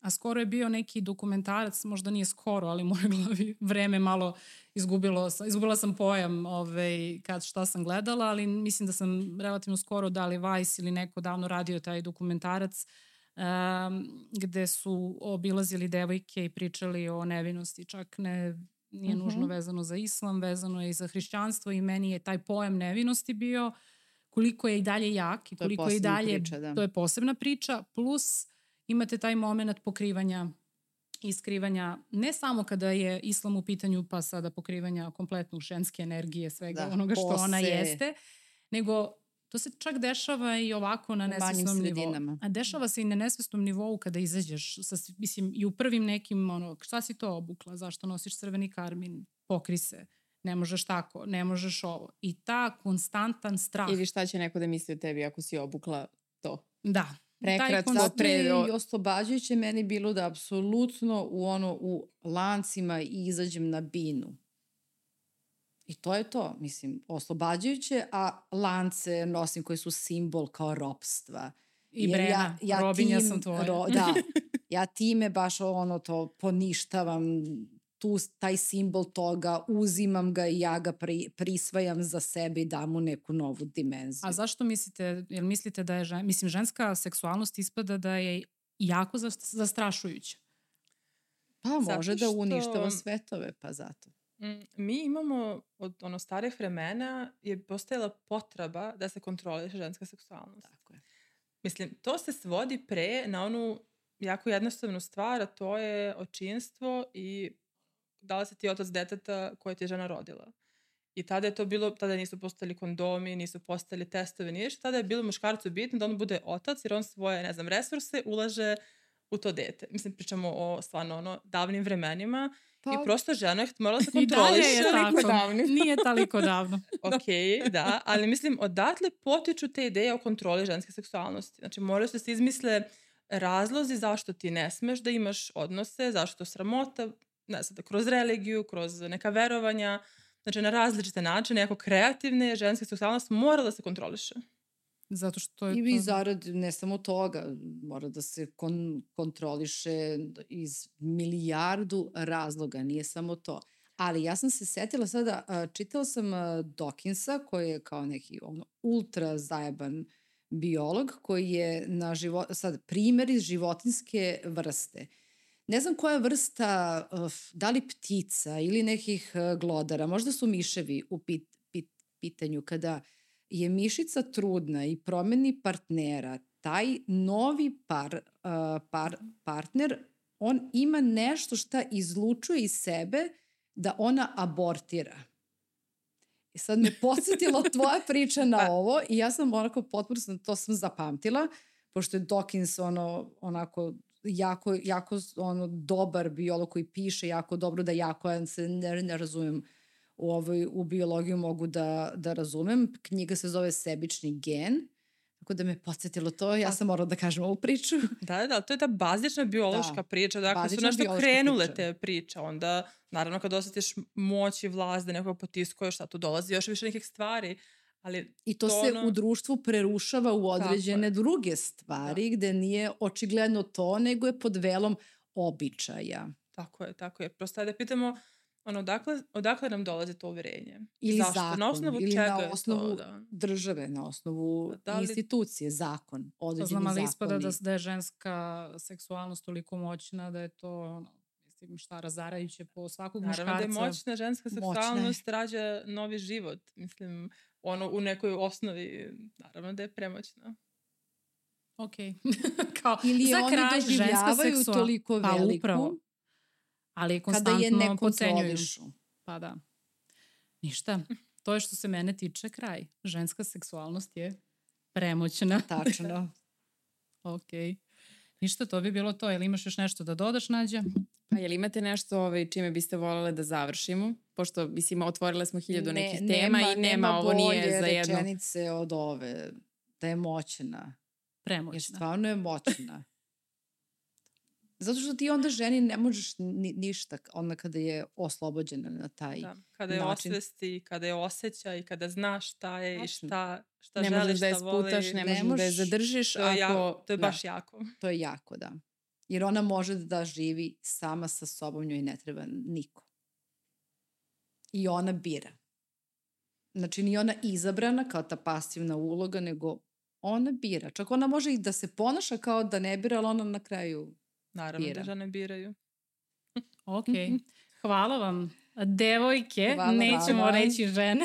a skoro je bio neki dokumentarac, možda nije skoro, ali moje glavi vreme malo izgubilo, izgubila sam pojam ovaj, kad šta sam gledala, ali mislim da sam relativno skoro da li Vice ili neko davno radio taj dokumentarac uh, um, gde su obilazili devojke i pričali o nevinosti, čak ne nije nužno uh mhm. -huh. vezano za islam, vezano je i za hrišćanstvo i meni je taj pojam nevinosti bio koliko je i dalje jak i koliko je, je i dalje, priča, da. to je posebna priča, plus imate taj moment pokrivanja i skrivanja, ne samo kada je islam u pitanju, pa sada pokrivanja kompletnog ženske energije, svega da, onoga što pose. ona jeste, nego To se čak dešava i ovako na nesvesnom nivou. A dešava se i na nesvesnom nivou kada izađeš, sa, mislim, i u prvim nekim, ono, šta si to obukla, zašto nosiš crveni karmin, pokri se, ne možeš tako, ne možeš ovo. I ta konstantan strah. Ili šta će neko da misli o tebi ako si obukla to. Da. Prekratko pre... I oslobađajuće meni bilo da apsolutno u ono u lancima izađem na binu I to je to, mislim, oslobađajuće, a lance nosim koji su simbol kao ropstva. I Jer brena, ja, ja robinja tim, sam tvoja. Ro, da, ja time baš ono to poništavam, tu, taj simbol toga, uzimam ga i ja ga pri, prisvajam za sebe i dam mu neku novu dimenziju. A zašto mislite, jel mislite da je, žen, mislim, ženska seksualnost ispada da je jako zastrašujuća? Pa može Zato da uništava svetove, pa zato. Mm, mi imamo od ono starih vremena je postojala potreba da se kontroliše ženska seksualnost. Tako je. Mislim, to se svodi pre na onu jako jednostavnu stvar, a to je očinstvo i da li se ti otac deteta koje ti je žena rodila. I tada je to bilo, tada nisu postali kondomi, nisu postali testovi, ništa. Tada je bilo muškarcu bitno da on bude otac, jer on svoje, ne znam, resurse ulaže u to dete. Mislim, pričamo o stvarno ono davnim vremenima Pa, I prosto žena je morala da se kontroliše. I dalje je tako. Davno. Nije toliko davno. ok, da, ali mislim, odatle potiču te ideje o kontroli ženske seksualnosti. Znači, moraju se se izmisle razlozi zašto ti ne smeš da imaš odnose, zašto sramota, ne znam, da kroz religiju, kroz neka verovanja, znači na različite načine, jako kreativne, ženska seksualnost mora da se kontroliše. Zato što je I to... zarad ne samo toga, mora da se kon, kontroliše iz milijardu razloga, nije samo to. Ali ja sam se setila sada, čitala sam Dawkinsa koji je kao neki ono, ultra zajeban biolog koji je na život, sad primer iz životinske vrste. Ne znam koja vrsta, da li ptica ili nekih glodara, možda su miševi u pit, pit, pitanju kada uh, je mišica trudna i promeni partnera, taj novi par, uh, par, partner, on ima nešto šta izlučuje iz sebe da ona abortira. I sad me podsjetila tvoja priča na pa. ovo i ja sam onako potpuno, to sam zapamtila, pošto je Dawkins ono, onako jako, jako ono, dobar biolog koji piše jako dobro da jako ja se ne, ne razumem u, ovoj, u biologiju mogu da, da razumem. Knjiga se zove Sebični gen. Tako da me podsjetilo to, ja sam morala da kažem ovu priču. Da, da, to je ta bazična biološka da, priča. Da, ako su nešto krenule priča. te priče, onda naravno kad osjetiš moć i vlast da nekog potiskuje, šta tu dolazi još više nekih stvari. Ali I to, to se ono... u društvu prerušava u određene druge stvari da. gde nije očigledno to, nego je pod velom običaja. Tako je, tako je. Prosto da pitamo ono, odakle, odakle nam dolazi to uverenje? Ili Zašto? zakon, na osnovu ili čega na osnovu to, da? države, na osnovu da li... institucije, zakon, određeni zakon. Znam, ali ispada da, da je ženska seksualnost toliko moćna da je to ono, mislim, šta razarajuće po svakog Naravno muškarca. Naravno da je moćna ženska seksualnost rađa novi život. Mislim, ono u nekoj osnovi, naravno da je premoćna. Ok. Kao, Ili za kraj, ženska seksual... toliko pa, veliku. Upravo. Ali konstantno kada je ne kontrolišu. Pa da. Ništa. To je što se mene tiče kraj. Ženska seksualnost je premoćna. Tačno. ok. Ništa, to bi bilo to. Jel imaš još nešto da dodaš, Nađa? Pa jel imate nešto ovaj, čime biste voljeli da završimo? Pošto, mislim, otvorile smo hiljadu ne, nekih tema nema, i nema, nema ovo nije za jedno. Nema rečenice od ove, da je moćna. Premoćna. Jer stvarno je moćna. Zato što ti onda ženi ne možeš ni, ništa onda kada je oslobođena na taj da, kada je način. osvesti, kada je osjeća i kada znaš šta je Tačno. i šta, šta ne želi, šta da je sputaš, Ne, ne možeš da je zadržiš. To je, ako, jako, to je baš da, jako. To je jako, da. Jer ona može da živi sama sa sobom, njoj ne treba niko. I ona bira. Znači, ni ona izabrana kao ta pasivna uloga, nego ona bira. Čak ona može i da se ponaša kao da ne bira, ali ona na kraju Naravno bira. da žene biraju. ok. Hvala vam. Devojke, hvala, nećemo hvala. reći žene,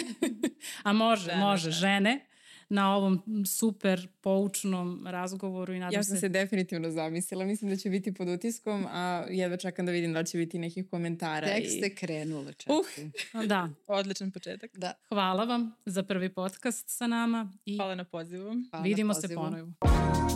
a može, žene, može, žene. žene na ovom super poučnom razgovoru i nadam ja sam se... se definitivno zamislila, mislim da će biti pod utiskom, a jedva čekam da vidim da će biti nekih komentara. Tekst i... krenule čekaj. Uh, da. Odličan početak. Da. Hvala vam za prvi podcast sa nama. I Hvala na pozivu. Hvala Vidimo na pozivu. se ponovo.